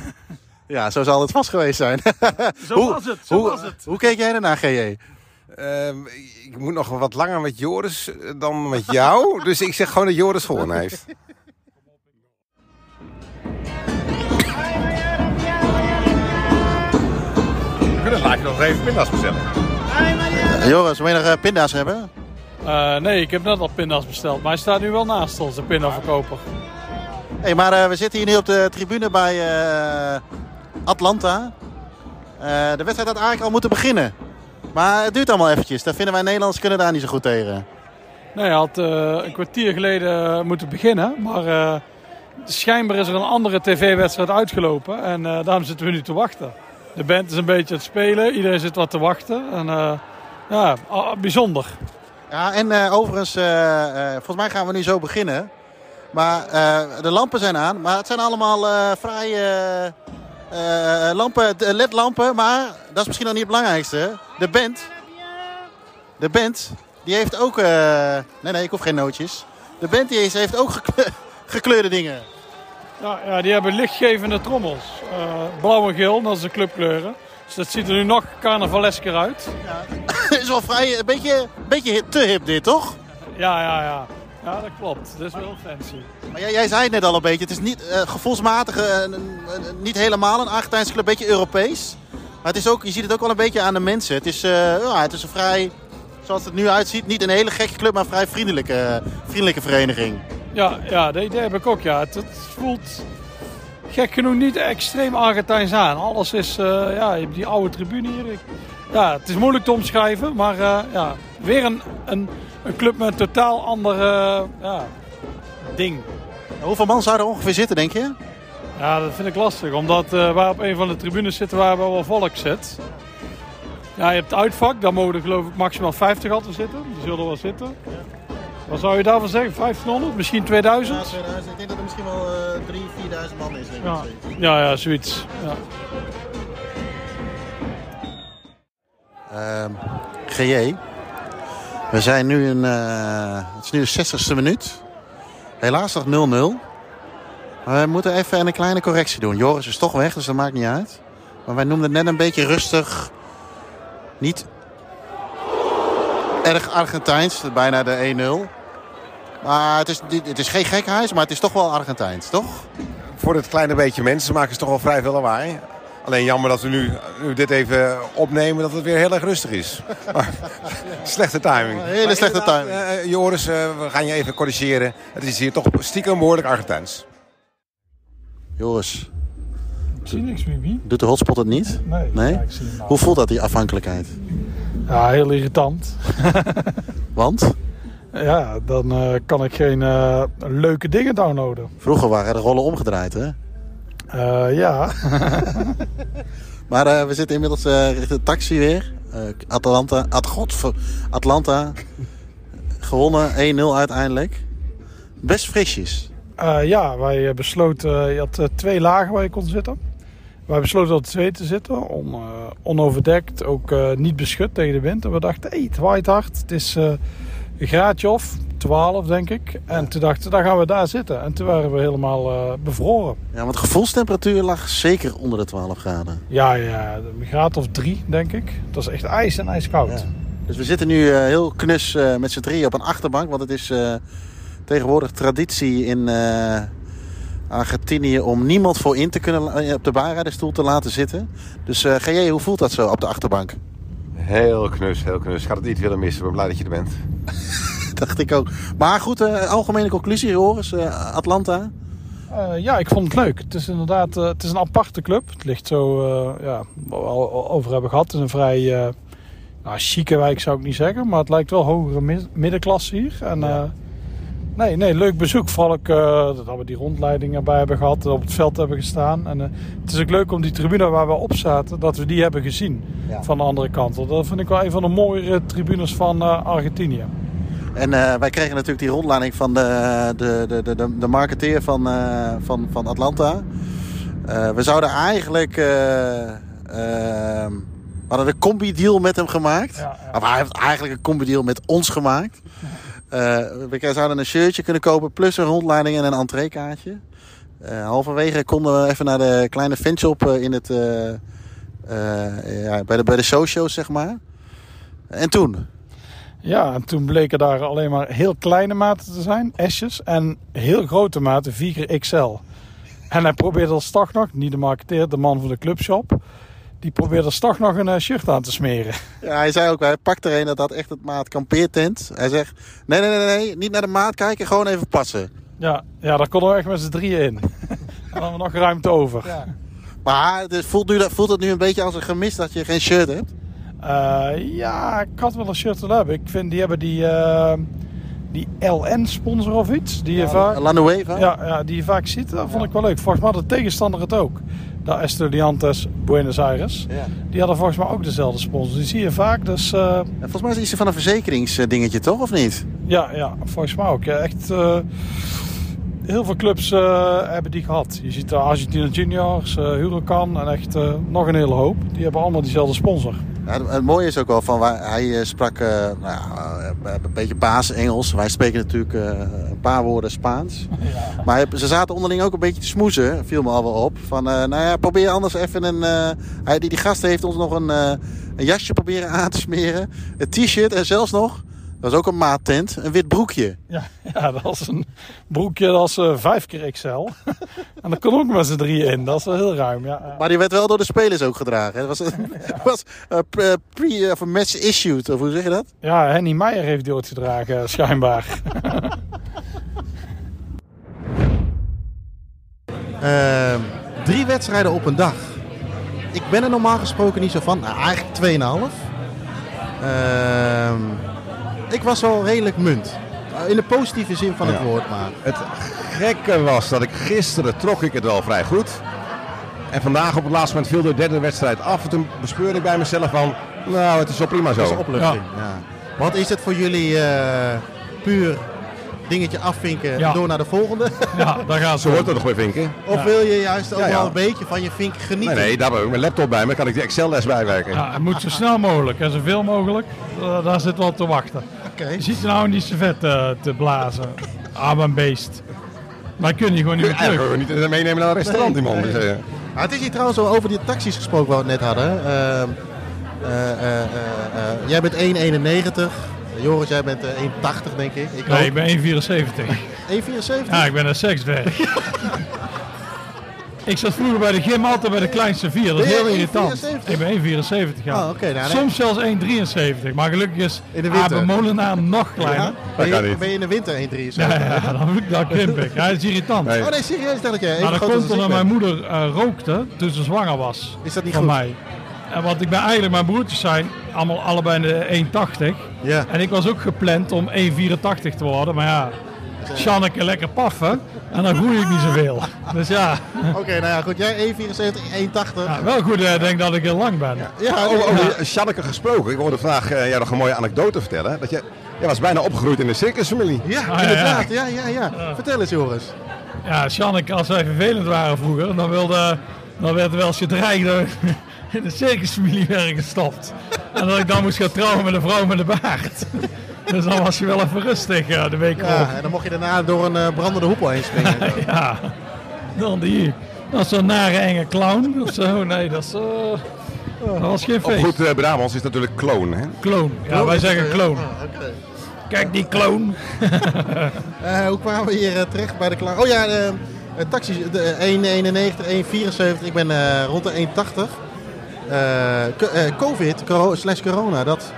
Ja, zo zal het vast geweest zijn. Zo Hoe- was het, zo hoe, was het. Hoe keek jij ernaar, GJ? Ehm, ik moet nog wat langer met Joris dan met jou. dus ik zeg gewoon dat Joris gewonnen heeft. We kunnen laat je nog even pinda's bestellen. Joris, wil je nog eh, pinda's hebben? Eh, nee, ik heb net al pinda's besteld. Maar hij staat nu wel naast ons, de pindaverkoper. hey, maar eh, we zitten hier nu op de tribune bij eh, Atlanta. Eh, de wedstrijd had eigenlijk al moeten beginnen. Maar het duurt allemaal eventjes. Daar vinden wij Nederlanders kunnen daar niet zo goed tegen. Nee, hij had eh, een kwartier geleden moeten beginnen. Maar eh, schijnbaar is er een andere tv-wedstrijd uitgelopen. En eh, daarom zitten we nu te wachten. De band is een beetje aan het spelen. Iedereen zit wat te wachten. En eh, ja, ah, bijzonder. Ja, en eh, overigens, eh, eh, volgens mij gaan we nu zo beginnen. Maar eh, de lampen zijn aan. Maar het zijn allemaal eh vrij eh, lampen, ledlampen. Maar dat is misschien nog niet het belangrijkste. De band. De band, die heeft ook... eh, nee, nee, ik hoef geen nootjes. De band die is, heeft ook gekle- gekleurde dingen. Ja, ja, die hebben lichtgevende trommels. Eh, blauw en geel, dat is de clubkleuren. Dus dat ziet er nu nog carnavalesker uit. is wel vrij, een beetje, een beetje te hip dit, toch? Ja, ja, ja. Ja, dat klopt. Dat is wel fancy. Maar jij, jij zei het net al een beetje. Het is niet eh, gevoelsmatig eh, niet helemaal een Argentijnse club. Een beetje Europees. Maar het is ook, je ziet het ook wel een beetje aan de mensen. Het is, eh, ja, het is een vrij, zoals het nu uitziet, niet een hele gekke club, maar een vrij vriendelijke, vriendelijke vereniging. Ja, ja, dat idee heb ik ook. Ja. Het, het voelt gek genoeg niet extreem Argentijns aan. Alles is, ja, je hebt die oude tribune hier. Ik- ja, het is moeilijk te omschrijven, maar ja, weer een, een, een club met een totaal ander eh, ja, ding. Hoeveel man zou er ongeveer zitten, denk je? Ja, dat vind ik lastig, omdat eh waar op een van de tribunes zitten waar wel volk zit. Ja, je hebt het uitvak, daar mogen er geloof ik maximaal 50 altijd zitten. Die zullen wel zitten. Wat zou je daarvan zeggen? 1500, misschien 2000? 2000. Ik denk dat er misschien wel uh, 3.000, 4.000 man is. Denk ik. Ja, ja, ja zoiets. Ja. Ehm, GJ, we zijn nu in, eh, het is nu de 60ste minuut. Helaas nog 0-0. Maar we moeten even een kleine correctie doen. Joris is toch weg, dus dat maakt niet uit. Maar wij noemden het net een beetje rustig. Niet erg Argentijns, bijna de 1-0. Maar het is, het is geen gekhuis, maar het is toch wel Argentijns, toch? Voor dit kleine beetje mensen maken ze toch wel vrij veel lawaai. Alleen jammer dat we nu, nu dit even opnemen, dat het weer heel erg rustig is. Maar, slechte timing. Hele Maar slechte inderdaad, timing. eh, Joris, eh, we gaan je even corrigeren. Het is hier toch stiekem behoorlijk Argentijns. Joris, Ik zie niks meer, wie? doet de hotspot het niet? Nee, Nee? Ja, ik zie hem nou. Hoe voelt dat, die afhankelijkheid? Ja, heel irritant. Want Ja, dan eh, kan ik geen eh, leuke dingen downloaden. vroeger waren de rollen omgedraaid, hè? Eh, ja. Maar eh, we zitten inmiddels eh, richting de taxi weer. Atalanta, At, godver- Atlanta. Gewonnen 1-0 uiteindelijk. Best frisjes. Ja, wij besloten, je had twee lagen waar je kon zitten. Wij besloten op twee te zitten, on, onoverdekt, ook niet beschut tegen de wind. En we dachten, hey, het waait hard, het is een graadje of 12 denk ik. En toen dachten we, dan gaan we daar zitten. En toen waren we helemaal eh, bevroren. Ja, want de gevoelstemperatuur lag zeker onder de 12 graden. Ja, ja, een graad of drie denk ik. Het was echt ijs en ijskoud. Ja. Dus we zitten nu eh, heel knus eh, met z'n drieën op een achterbank. Want het is tegenwoordig traditie in Argentinië om niemand voor in te kunnen op de baanrijderstoel te laten zitten. Dus GJ, hoe voelt dat zo op de achterbank? Heel knus, heel knus. Ik had het niet willen missen. Ik ben blij dat je er bent. Dacht ik ook. Maar goed, eh, algemene conclusie, Joris. eh, Atlanta. Eh, ja, ik vond het leuk. Het is inderdaad eh, het is een aparte club. Het ligt zo, eh, ja, waar we al over hebben gehad. Het is een vrij eh nou, chique wijk zou ik niet zeggen. Maar het lijkt wel hogere mi- middenklasse hier. En, eh, nee, nee, leuk bezoek. Vooral ook eh, dat we die rondleiding erbij hebben gehad. Op het veld hebben gestaan. En eh, het is ook leuk om die tribune waar we op zaten, dat we die hebben gezien. Ja. Van de andere kant. Dat vind ik wel een van de mooiere tribunes van eh, Argentinië. En wij kregen natuurlijk die rondleiding van de, de, de, de, de, de marketeer van, van, van Atlanta. We zouden eigenlijk eh, ehm, We hadden een combi-deal met hem gemaakt. Ja, ja. Of hij heeft eigenlijk een combi-deal met ons gemaakt. Eh, we zouden een shirtje kunnen kopen plus een rondleiding en een entreekaartje. Eh halverwege konden we even naar de kleine fanshop eh, in het, ja, bij, de, bij de zeg maar. En toen? Ja, en toen bleken daar alleen maar heel kleine maten te zijn, S'jes, en heel grote maten, 4XL. En hij probeerde als toch nog, niet de marketeer, de man van de clubshop, die probeerde toch nog een eh, shirt aan te smeren. Ja, hij zei ook, hij pakt er een dat had echt het maat kampeertent. Hij zegt, nee, nee, nee, nee, niet naar de maat kijken, gewoon even passen. Ja, ja daar konden we echt met z'n drieën in. en dan hadden we nog ruimte over. Maar het is- voelt, nu, voelt het nu een beetje als een gemis dat je geen shirt hebt? Eh, ja, ik had wel een shirt willen hebben. Ik vind, die hebben die, eh, die LN-sponsor of iets. Die je vaak, La Nueva? ja, ja, die je vaak ziet. Dat vond ik wel leuk. Volgens mij had de tegenstander het ook. De Estudiantes Buenos Aires. Ja. Die hadden volgens mij ook dezelfde sponsor. Die zie je vaak. Dus eh, Ja, Volgens mij is het iets van een verzekeringsdingetje, toch? Of niet? ja, ja, volgens mij ook. Ja, echt, eh, heel veel clubs eh, hebben die gehad. Je ziet de Argentina Juniors, Huracan en echt nog een hele hoop. Die hebben allemaal diezelfde sponsor. Ja, het, mooie is ook wel van, waar, hij eh, sprak eh, nou, ja, een beetje baas-Engels. Wij spreken natuurlijk eh, een paar woorden Spaans. Maar hij- ze zaten onderling ook een beetje te smoezen, viel me al wel op. Van, nou ja, probeer anders even een... hij, die, die gast heeft ons nog een, een jasje proberen aan te smeren. Een t-shirt en zelfs nog, dat was ook een maattent, een wit broekje. Ja, ja, dat was een broekje dat was eh, vijf keer XL. en daar kon ook met z'n drieën in. Dat is wel heel ruim. Ja, ja. Maar die werd wel door de spelers ook gedragen. hè. Dat was, was eh, pre, pre- of match issued, of hoe zeg je dat? ja, Henny Meijer heeft die ooit gedragen, schijnbaar. Ehm, drie wedstrijden op een dag. Ik ben er normaal gesproken niet zo van. Nou, eigenlijk 2,5. Ehm ik was wel redelijk munt. In de positieve zin van het Ja. woord, maar. Het gekke was dat ik gisteren trok ik het wel vrij goed. En vandaag op het laatste moment viel de derde wedstrijd af. En toen bespeurde ik bij mezelf van, nou het is wel prima zo. Dat is opluchting. Ja. Wat is het voor jullie eh, puur dingetje afvinken Ja. door naar de volgende? ja, daar gaat Zo het. hoort het nog weer vinken. of wil je juist ook Ja, ja. wel een beetje van je vink genieten? Nee, nee, daar heb ik mijn laptop bij me. kan ik de Excel-les bijwerken. Ja, het moet zo snel mogelijk en zoveel mogelijk. Eh, daar zit wel op te wachten. Oké. Je ziet er nou in die servet eh, te blazen. Ah, een beest. Maar kun je gewoon niet meer terug. gewoon niet meenemen naar een restaurant, die man. Nee. Dus, eh, Ah, het is hier trouwens wel over die taxis gesproken waar we het net hadden. Ehm, eh, eh, eh, eh, jij bent 1,91. Joris, jij bent eh, 1,80 denk ik. Ik Nee, ook. ik ben 1,74. 1,74? Ja, ik ben een seksdwerg. ik zat vroeger bij de gym altijd bij de kleinste vier. Dat is je heel irritant. 1,74? Ik ben 1,74 ja. Oh, oké, nou, nee. Soms zelfs 1,73. Maar gelukkig is In de winter. Abe Molenaar nog kleiner. Ja? Ben, je, niet. ben je in de winter 1,73? Ja, ja, dan, dan krimp ik. Ja, dat is irritant. Nee. Oh nee, serieus, ik dat jij even Maar dat groot komt ik omdat mijn moeder eh, rookte toen ze zwanger was. Is dat niet van goed? mij. En want ik ben eigenlijk, mijn broertjes zijn allemaal allebei in de 1,80. Ja. En ik was ook gepland om 1,84 te worden. Maar ja, Sjanneke lekker paffen. En dan groei ik niet zoveel. Dus ja, Oké, nou ja, goed. Jij 1,74, 1,80. ja wel goed eh, denk dat ik heel lang ben. Ja, over nee, over ja. die Sjanneke gesproken. Ik hoorde vandaag eh, jou nog een mooie anekdote vertellen. Dat je, jij was bijna opgegroeid in de circusfamilie. Ja, Ah, ja, inderdaad. Ja, ja, ja. Vertel eens, Joris. Ja, Sjanneke, als wij vervelend waren vroeger, dan, wilde, dan werd er wel eens gedreigd dat we in de circusfamilie werden gestopt. En dat ik dan moest gaan trouwen met een vrouw met een baard. Dus dan was je wel even rustig de week. Ja, en dan mocht je daarna door een eh, brandende hoepel heen springen. Ja, dan die. Dat is zo'n nare enge clown of zo. Nee, dat, is, eh, dat was geen Op feest. goed eh Brabants is natuurlijk kloon. Hè? Kloon. Ja, wij zeggen kloon. Ah, oké. Kijk die kloon. Eh, hoe kwamen we hier terecht bij de klaar? Oh ja, de, de 1,91, 1,74. Ik ben eh, rond de 1,80. Eh, eh, Covid, slash corona, dat...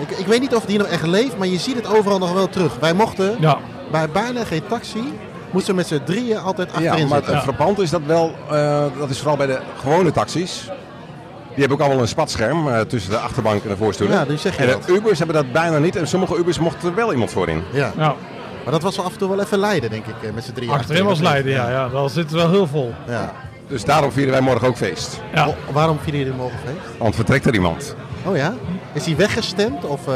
Ik, ik weet niet of die nog echt leeft, maar je ziet het overal nog wel terug. Wij mochten Ja, bij bijna geen taxi, moesten we met z'n drieën altijd Ja, achterin maar zitten. het frappant is dat wel, eh, dat is vooral bij de gewone taxis. Die hebben ook allemaal een spatscherm eh, tussen de achterbank en de voorstoelen. Ja, die zeg je en dat. de Ubers hebben dat bijna niet. En sommige Ubers mocht er wel iemand voor in. Ja. ja. Maar dat was wel af en toe wel even lijden, denk ik, met z'n drieën. achterin was Leiden. Ja, ja, daar zit wel heel vol. Ja. Dus daarom vieren wij morgen ook feest. Ja. Waarom vieren jullie morgen feest? Want vertrekt er iemand. Oh ja? Is hij weggestemd? Of, eh,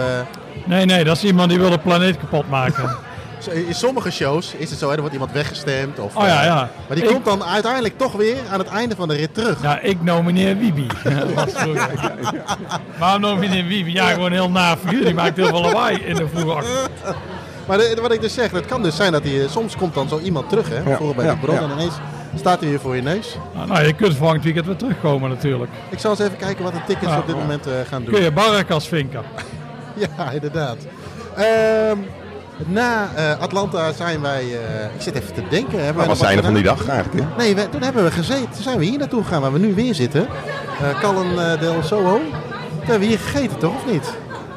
Nee, nee, dat is iemand die wil de planeet kapot maken. in sommige shows is het zo, hè, er wordt iemand weggestemd. Of, Oh ja, eh, ja. Maar die Ik- komt dan uiteindelijk toch weer aan het einde van de rit terug. Ja, ik nomineer Wibi. Vroeger. Waarom nomineer Wibi? Ja, gewoon heel na figuur. Die maakt heel veel lawaai in de vroege Maar de- wat ik dus zeg, het kan dus zijn dat hij, eh, soms komt dan zo iemand terug, hè. Bijvoorbeeld bij ja, de bron ja. en ineens staat hij weer voor je neus. Nou, nou, je kunt volgend weekend weer terugkomen natuurlijk. Ik zal eens even kijken wat de tickets Ja. op dit moment eh, gaan doen. Kun je Barrakas vinken. Ja, inderdaad. Ehm, na eh, Atlanta zijn wij, eh, ik zit even te denken. Hebben wij Wat zijn er van die dag eigenlijk? hè? Nee, we- toen hebben we gezeten. Toen zijn we hier naartoe gegaan waar we nu weer zitten. Eh Callen del Soho. Toen hebben we hier gegeten, toch? Of niet?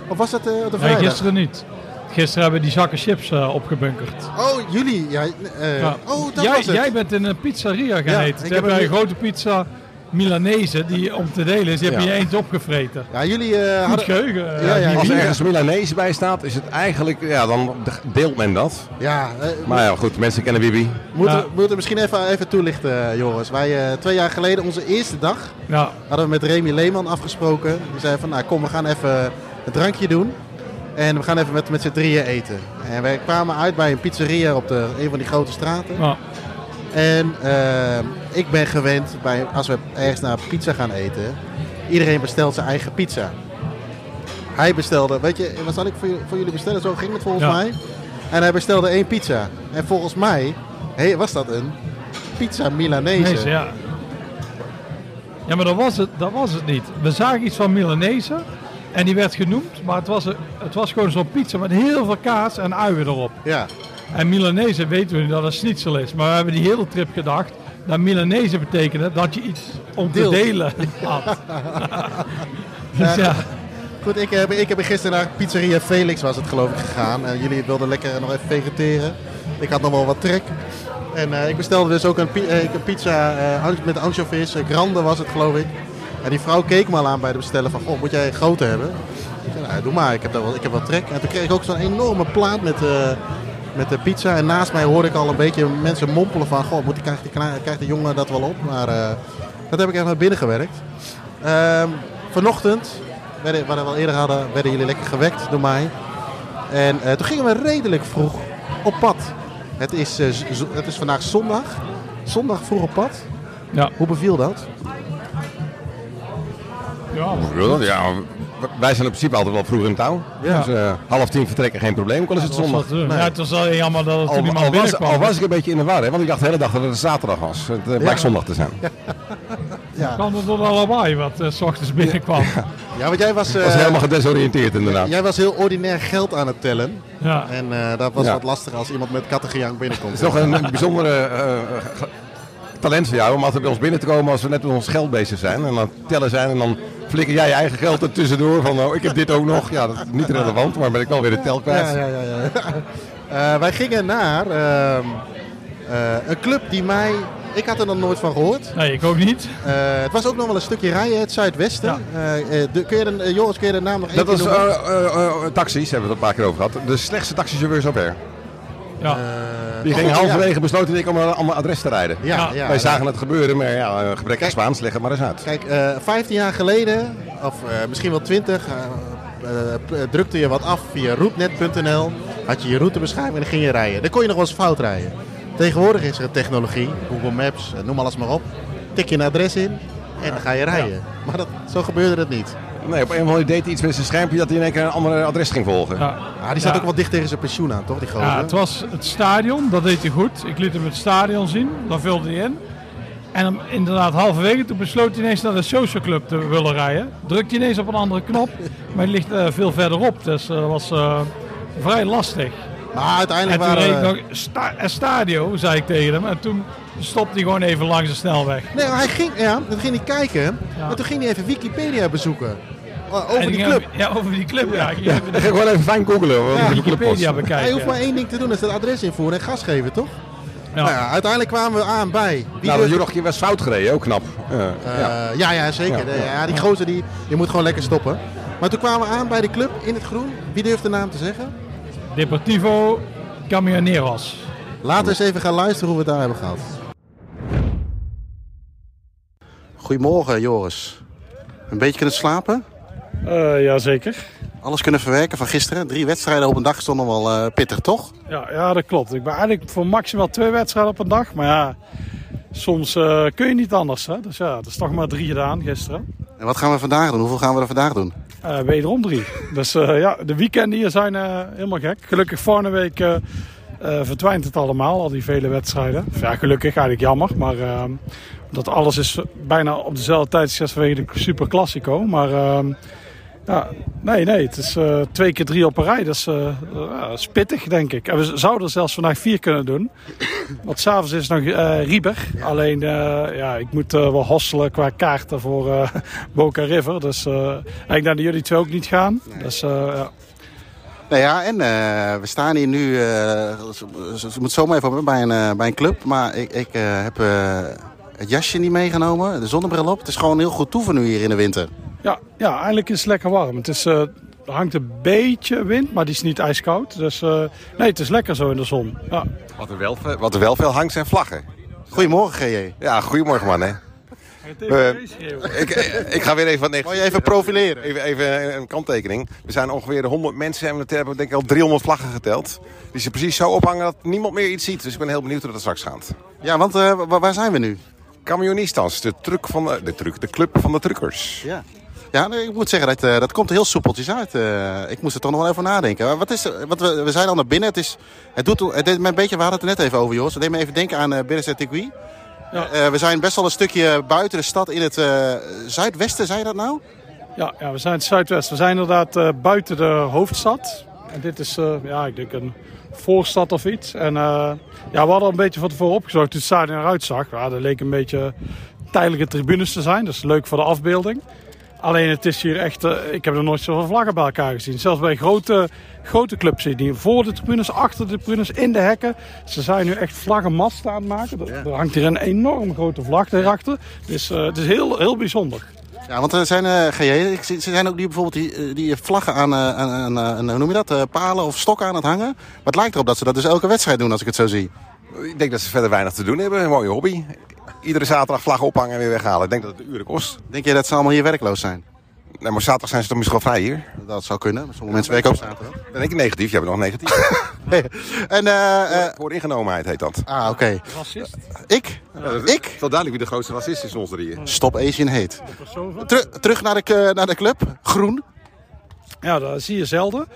Of was dat eh, de Nee, vrijdag? gisteren niet. Gisteren hebben we die zakken chips eh, opgebunkerd. Oh, jullie. Ja, eh, Ja. Oh, dat jij, was het. jij bent in een pizzeria gaan Ja, eten. ik Toen heb heb jij een- grote pizza Milanese die om te delen is. Die heb Ja. je je eentje opgevreten. Ja, jullie eh, Goed hadden... geheugen. eh, Ja, ja, die Als er ergens Milanese bij staat, is het eigenlijk, ja, dan deelt men dat. Ja, Maar ja, goed, mensen kennen Bibi. moeten, Ja. moeten we misschien even, even toelichten, jongens. Wij eh, twee jaar geleden, onze eerste dag, Ja, hadden we met Remy Leeman afgesproken. Die zei van, nou kom, we gaan even een drankje doen. En we gaan even met, met z'n drieën eten. En wij kwamen uit bij een pizzeria op de, een van die grote straten. En eh, ik ben gewend, bij, als we ergens naar pizza gaan eten, iedereen bestelt zijn eigen pizza. Hij bestelde, weet je, wat zal ik voor, voor jullie bestellen? Zo ging het volgens Ja. mij. En hij bestelde één pizza. En volgens mij hey, was dat een pizza Milanese. Ja. Ja, maar dat was, het, dat was het niet. We zagen iets van Milanese en die werd genoemd, maar het was, het was gewoon zo'n pizza met heel veel kaas en uien erop. Ja, En Milanese weten we nu dat het schnitzel is, maar we hebben die hele trip gedacht dat Milanese betekende dat je iets om te delen had. dus ja, goed, ik heb, ik heb gisteren naar pizzeria Felix was het geloof ik gegaan. En jullie wilden lekker nog even vegeteren. Ik had nog wel wat trek. En eh, ik bestelde dus ook een, eh, een pizza eh, met anchovies. Eh, Grande was het geloof ik. En die vrouw keek me al aan bij de bestellen van, goh, moet jij een grote hebben? Ik zei, nou, doe maar, ik heb, daar wel, ik heb wel trek. En toen kreeg ik ook zo'n enorme plaat met, eh, met de pizza. En naast mij hoorde ik al een beetje mensen mompelen van, goh, moet die, krijgt, die, krijgt de jongen dat wel op? Maar eh, dat heb ik echt naar binnen gewerkt. Ehm, vanochtend, werden, wat we al eerder hadden, werden jullie lekker gewekt door mij. En eh, toen gingen we redelijk vroeg op pad. Het is, het is vandaag zondag. Zondag vroeg op pad. ja. Hoe beviel dat? Ja. Ja, wij zijn in principe altijd wel vroeg in touw. Ja. Dus eh, half tien vertrekken geen probleem, ook al is het zondag. wat, Nee. ja, het was wel jammer dat het toen Al, al, was, binnenkwam. al was ik een beetje in de war, hè, want ik dacht de hele dag dat het zaterdag was. Het eh, blijkt zondag te zijn. Ja, kwam het door allebei wat eh, s ochtends binnenkwam. ja want jij was, eh, was helemaal gedesoriënteerd inderdaad. jij was heel ordinair geld aan het tellen. Ja. En eh, dat was Ja. wat lastiger als iemand met kattengejank binnenkomt. Het is toch een, een bijzondere talent voor jou om altijd bij ons binnen te komen als we net met ons geld bezig zijn. En dan tellen zijn en dan flikker jij je eigen geld er tussendoor van oh, ik heb dit ook nog. Ja, dat is niet relevant, maar ben ik wel weer de tel kwijt. Ja, ja, ja. ja. Eh, wij gingen naar ehm, eh, een club die mij... Ik had er nog nooit van gehoord. Nee, ik ook niet. Eh, het was ook nog wel een stukje rijden, het Zuidwesten. Ja. Eh, eh, de, kun je de, Joris, kun je de naam nog één Dat was eh, eh, eh, taxis, hebben we het een paar keer over gehad. De slechtste taxichauffeurs op air. Ja. Die oh, gingen ja. halverwege besloten ik om een ander adres te rijden. Ja, Ja. ja, Wij zagen het gebeuren, maar ja, eh, gebrek aan Spaans, leg het maar eens uit. Kijk, eh 15 jaar geleden, of eh, misschien wel 20, eh, eh, p- drukte je wat af via routenet.nl. Had je je routebeschrijving en dan ging je rijden. Dan kon je nog wel eens fout rijden. Tegenwoordig is er technologie, Google Maps, eh, noem alles maar op. Tik je een adres in en dan ga je rijden. Maar dat, zo gebeurde het niet. Nee, op een of andere deed hij iets met zijn schermpje dat hij in één keer een ander adres ging volgen. Ja. Ah, die zat Ja. ook wel dicht tegen zijn pensioen aan, toch? Die gozer? Ja, het was het stadion, dat deed hij goed. Ik liet hem het stadion zien, dan vulde hij in. En hem inderdaad halverwege, toen besloot hij ineens naar de social club te willen rijden. Drukte hij ineens op een andere knop, maar die ligt eh, veel verderop. Dus eh, dat was eh, vrij lastig. Maar En uiteindelijk toen reed ik waren... nog sta eh, stadio, zei ik tegen hem. En toen stopte hij gewoon even langs de snelweg. Nee, maar hij ging, ja, dan ging hij kijken. Ja. En toen ging hij even Wikipedia bezoeken. O- Over En die club. Ja, over die club. Ja, ik ging even Ik de gewoon even fijn googelen. Ja, die club was. Wikipedia Hij bekijken. hoeft maar één ding te doen, dat is het adres invoeren en gas geven, toch? Ja. Nou ja, uiteindelijk kwamen we aan bij... Wie Nou, dat jochje was fout gereden, ook knap. Ja, ja. Eh, ja, ja, zeker. Ja, Ja, ja. die gozer die, die moet gewoon lekker stoppen. Maar toen kwamen we aan bij de club in het groen. Wie durft de naam te zeggen? Deportivo Camioneros. Laten we eens even gaan luisteren hoe we het daar hebben gehad. Goedemorgen, Joris. Een beetje kunnen slapen? Uh, Jazeker. Alles kunnen verwerken van gisteren. Drie wedstrijden op een dag stonden wel uh, pittig, toch? Ja, ja, dat klopt. Ik ben eigenlijk voor maximaal twee wedstrijden op een dag. Maar ja, soms uh, kun je niet anders. Hè? Dus ja, dat is toch maar drie gedaan gisteren. En wat gaan we vandaag doen? Hoeveel gaan we er vandaag doen? Uh, wederom drie. Dus ja, de weekenden hier zijn helemaal gek. Gelukkig volgende week verdwijnt het allemaal, al die vele wedstrijden. Ja, gelukkig, eigenlijk jammer. Maar ehm, dat alles is bijna op dezelfde tijd als vanwege de Super Classico. Maar ehm, ja, nee, nee, het is uh, twee keer drie op een rij. Dat is, uh, uh, spittig, denk ik. En we zouden zelfs vandaag vier kunnen doen. Want s'avonds is nog Rieber. Alleen, ja, ik moet wel hosselen qua kaarten voor Boca River. Dus ik denk dat jullie twee ook niet gaan. Nee. Dus, ja. Nou ja, en we staan hier nu, ze moet zomaar even bij een, bij een club. Maar ik, ik heb het jasje niet meegenomen, de zonnebril op. Het is gewoon heel goed toeven nu hier in de winter. Ja, ja eigenlijk is het lekker warm. Het is, uh, er hangt een beetje wind, maar die is niet ijskoud. Dus uh, nee, het is lekker zo in de zon. Ja. Wat, er wel, wat er wel veel hangt zijn vlaggen. Goedemorgen, GJ. Ja, goedemorgen man. Hè. Uh, ik, ik, ga weer even wat negatief. je even profileren? Even, even een kanttekening. We zijn ongeveer 100 mensen en we hebben denk ik al 300 vlaggen geteld. Die ze precies zo ophangen dat niemand meer iets ziet. Dus ik ben heel benieuwd hoe dat straks gaat. Ja, want uh, waar zijn we nu? Camionistas, de, truck van de, de, truck, de club van de truckers. Ja. Ja, ik moet zeggen, dat, uh, dat komt heel soepeltjes uit. Uh, ik moest er toch nog wel even nadenken. Wat is, wat we, we zijn al naar binnen. Het, is, het, doet, het deed me een beetje, we hadden het er net even over, Jos. Het deed me even denken aan uh, Berezet ja. Uh, we zijn best wel een stukje buiten de stad in het uh, zuidwesten, zei je dat nou? Ja, ja we zijn het zuidwesten. We zijn inderdaad uh, buiten de hoofdstad. En dit is, ja, ik denk een voorstad of iets. En ja, we hadden een beetje van tevoren opgezocht toen het stadion eruit zag. Ja, dat leek een beetje tijdelijke tribunes te zijn. Dat is leuk voor de afbeelding. Alleen het is hier echt, uh, ik heb er nooit zoveel vlaggen bij elkaar gezien. Zelfs bij grote, grote clubs die voor de tribunes, achter de tribunes, in de hekken. Ze zijn nu echt vlaggenmasten aan het maken. Er, er hangt hier een enorm grote vlag erachter. Dus het is heel, heel bijzonder. Ja, want er zijn, uh, GJ, ze zijn ook die, bijvoorbeeld die, die vlaggen aan, aan, aan, hoe noem je dat, palen of stokken aan het hangen. Maar het lijkt erop dat ze dat dus elke wedstrijd doen als ik het zo zie. Ik denk dat ze verder weinig te doen hebben. Een mooie hobby iedere zaterdag vlag ophangen en weer weghalen. Ik denk dat het uren kost. Denk je dat ze allemaal hier werkloos zijn? Nee, maar zaterdag zijn ze toch misschien wel vrij hier? Dat zou kunnen. Sommige mensen werken op zaterdag. Ben ik negatief? Jij bent nog negatief. en, uh, uh, voor ingenomenheid heet dat. Ah, oké. Okay. Racist? Ik? Ja, ik? Het is wel duidelijk wie de grootste racist is ons drieën. Stop Asian Hate. terug naar de, naar de club. Groen. Ja, dat zie je zelden.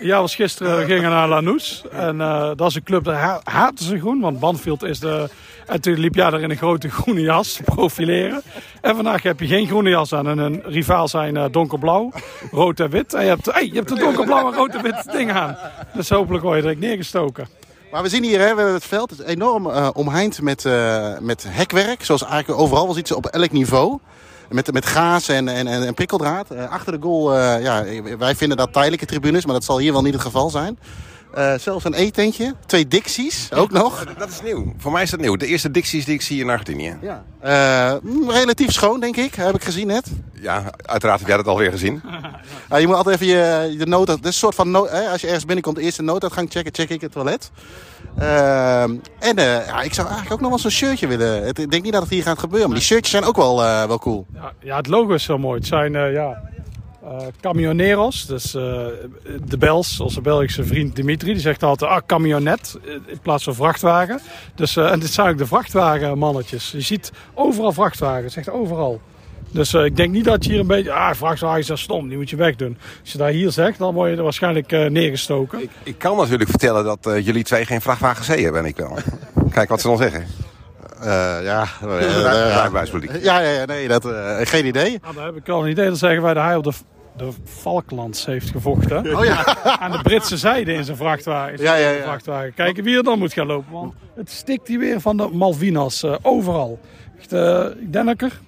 Ja, was gisteren gingen naar Lanús. En uh, dat is een club, daar haten ze groen. Want Banfield is de... En toen liep jij er in een grote groene jas te profileren. En vandaag heb je geen groene jas aan. En een rivaal zijn uh, donkerblauw, rood en wit. En je hebt, hey, je hebt een donkerblauw en rood en wit ding aan. Dus hopelijk word je direct neergestoken. Maar we zien hier, hè, we het veld is enorm uh, omheind met, met hekwerk. Zoals eigenlijk overal wel ziet op elk niveau. Met, met gaas en, en, en prikkeldraad. Uh, achter de goal, uh, ja, wij vinden dat tijdelijke tribunes, maar dat zal hier wel niet het geval zijn. Uh, zelfs een eetentje, twee Dixies ook nog. Dat is nieuw. Voor mij is dat nieuw. De eerste Dixies die ik zie in Argentinië. Ja. Uh, relatief schoon, denk ik. Heb ik gezien net. Ja, uiteraard heb jij dat alweer gezien. uh, je moet altijd even je, je nood... Dat is een soort van... Nood, hè, als je ergens binnenkomt, de eerste nooduitgang checken, check ik het toilet. en ja, ik zou eigenlijk ook nog wel zo'n shirtje willen. Ik denk niet dat het hier gaat gebeuren, maar die shirtjes zijn ook wel, wel cool. Ja, ja, het logo is zo mooi. Het zijn, ja, uh, camioneros, dus uh, de Bels, onze Belgische vriend Dimitri, die zegt altijd ah, camionet in plaats van vrachtwagen. Dus, uh, en dit zijn ook de vrachtwagenmannetjes. Je ziet overal vrachtwagens, zegt overal. Dus ik denk niet dat je hier een beetje, ah, vrachtwagen is stom, die moet je wegdoen. Als je dat hier zegt, dan word je er waarschijnlijk neergestoken. Ik, ik, kan natuurlijk vertellen dat jullie twee geen vrachtwagen C hebben, ik wel. Kijk wat ze dan zeggen. Uh, ja, ja, ja, ja, nee, dat, uh, geen idee. Nou, daar heb ik al een idee. Dan zeggen wij dat hij op de de Falklands heeft gevochten. Oh ja. Aan de Britse zijde in zijn vrachtwagen. Ja, ja, ja. vrachtwagen. Kijken wie er dan moet gaan lopen. Want het stikt hier weer van de Malvinas. Uh, overal. Echt, uh, ik denk er...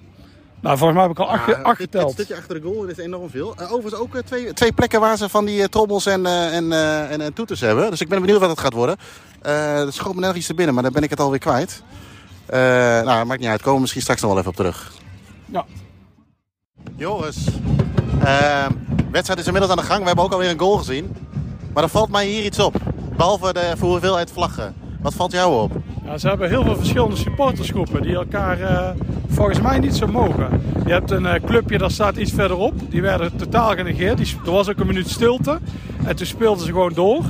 Nou, volgens mij heb ik al acht, ja, acht geteld. Het stukje achter de goal is enorm veel. Uh, overigens ook twee, twee plekken waar ze van die trommels en, en, en, en, toeters hebben. Dus ik ben benieuwd wat het gaat worden. dat schoot me net iets te binnen, maar dan ben ik het alweer kwijt. Nou, maakt niet uit. Komen we misschien straks nog wel even op terug. Ja. Joris, uh, wedstrijd is inmiddels aan de gang. We hebben ook alweer een goal gezien. Maar er valt mij hier iets op. Behalve de hoeveelheid vlaggen. Wat valt jou op? Ja, ze hebben heel veel verschillende supportersgroepen die elkaar uh, volgens mij niet zo mogen. Je hebt een uh, clubje dat staat iets verderop. Die werden totaal genegeerd. Die, er was ook een minuut stilte. En toen speelden ze gewoon door.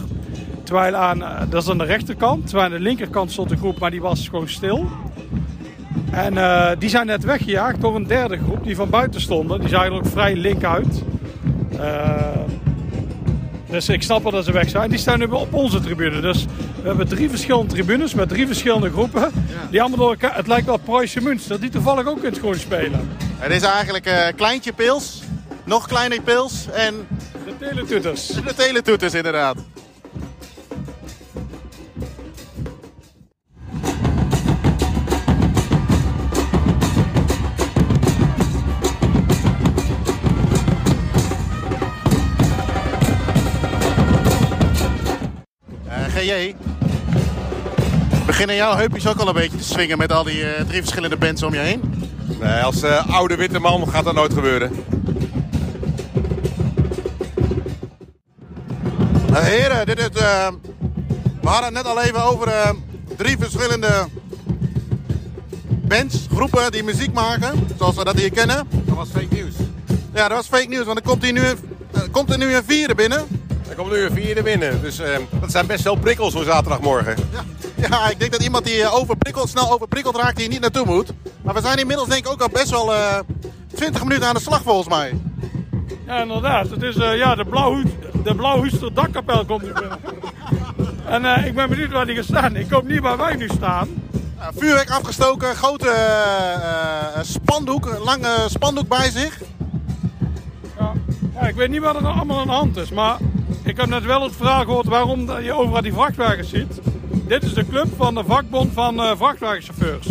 Terwijl aan, uh, dat is aan de rechterkant. Terwijl aan de linkerkant stond een groep, maar die was gewoon stil. En die zijn net weggejaagd door een derde groep die van buiten stonden. Die zagen er ook vrij link uit. Dus ik snap wel dat ze weg zijn. Die staan nu op onze tribune. Dus we hebben drie verschillende tribunes met drie verschillende groepen. Die allemaal door elkaar. Het lijkt wel Preuße Münster, die toevallig ook in het gewoon spelen. Het is eigenlijk uh, kleintje pils, nog kleiner pils en... De teletoeters. De teletoeters inderdaad. GJ, beginnen jouw heupjes ook al een beetje te swingen met al die uh, drie verschillende bands om je heen? Nee, als uh, oude witte man gaat dat nooit gebeuren. Uh, heren, dit is, we hadden het net al even over drie verschillende bands, groepen die muziek maken, zoals we dat hier kennen. Dat was fake nieuws. Ja, dat was fake nieuws, want er komt, hier nu, komt er nu een vierde binnen. Er komt nu een vierde binnen. Dus uh, dat zijn best wel prikkels voor zaterdagmorgen. Ja. ja, ik denk dat iemand die overprikkeld, snel overprikkeld raakt, die niet naartoe moet. Maar we zijn inmiddels denk ik ook al best wel uh, 20 minuten aan de slag volgens mij. Ja, inderdaad. Het is uh, ja, de, Blauw, de Blauwhuister dakkapel komt nu binnen. en ik ben benieuwd waar die gaat staan. Ik hoop niet waar wij nu staan. vuurwerk afgestoken, grote spandoek, lange spandoek bij zich. Ja. ja, ik weet niet wat er allemaal aan de hand is, maar ik heb net wel het vraag gehoord waarom je overal die vrachtwagens ziet. Dit is de club van de vakbond van uh, vrachtwagenchauffeurs.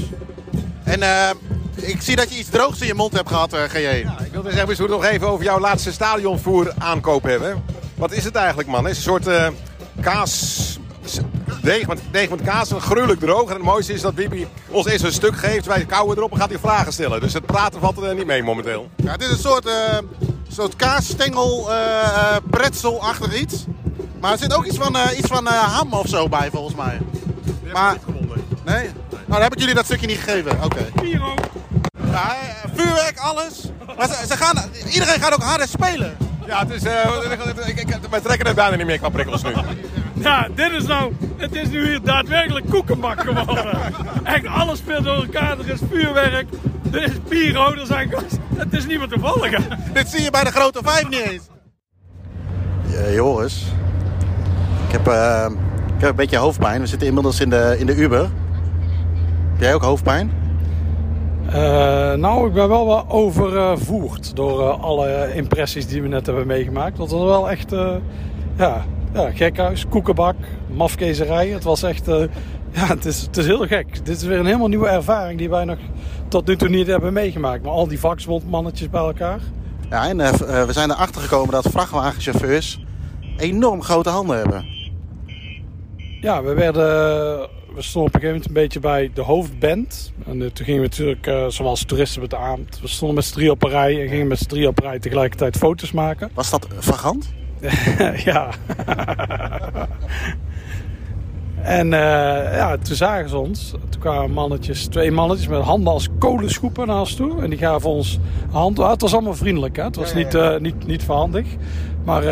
En uh, ik zie dat je iets droogs in je mond hebt gehad, uh, GJ. Ja, ik wilde zeggen, we nog even over jouw laatste stadionvoer aankoop hebben. Wat is het eigenlijk, man? Is een soort kaas... Deeg met, deeg met kaas, gruwelijk droog. En het mooiste is dat Bibi ons eerst een stuk geeft. Wij kouwen erop en gaat hij vragen stellen. Dus het praten valt er niet mee momenteel. Ja, het is een soort soort kaasstengel, uh, pretzel-achtig iets. Maar er zit ook iets van, uh, iets van uh, ham of zo bij, volgens mij. Maar, nee? Nou, dan heb ik jullie dat stukje niet gegeven. Oké. Okay. Ja, vuurwerk, alles. Maar ze, ze, gaan, iedereen gaat ook harder spelen. Ja, het is, uh, ik, ik, wij trekken het bijna niet meer qua prikkels nu. Ja, dit is nou, het is nu hier daadwerkelijk koekenbak geworden. Echt alles speelt door elkaar, er is vuurwerk, er is pyro, er zijn het is niet meer toevallig. Dit zie je bij de grote vijf niet eens. Ja, Joris, ik heb, uh, ik heb een beetje hoofdpijn. We zitten inmiddels in de, in de Uber. Heb jij ook hoofdpijn? Uh, nou, ik ben wel wat overvoerd door uh, alle impressies die we net hebben meegemaakt. Dat was wel echt, uh, ja, ja, gekhuis, koekenbak, mafkezerij. Het was echt, ja, het is, het is heel gek. Dit is weer een helemaal nieuwe ervaring die wij nog tot nu toe niet hebben meegemaakt. Maar al die vakbondmannetjes bij elkaar. Ja, en we zijn erachter gekomen dat vrachtwagenchauffeurs enorm grote handen hebben. Ja, we werden we stonden op een gegeven moment een beetje bij de hoofdband. En uh, toen gingen we natuurlijk, uh, zoals toeristen betaamt, we stonden met z'n drie op een rij en gingen met z'n drie op een rij tegelijkertijd foto's maken. Was dat vagant? ja. en uh, ja, toen zagen ze ons. Toen kwamen mannetjes, twee mannetjes met handen als kolenschoepen naar ons toe. En die gaven ons hand. Ah, het was allemaal vriendelijk, hè? het was ja, ja, ja. Niet, niet, niet verhandig. Maar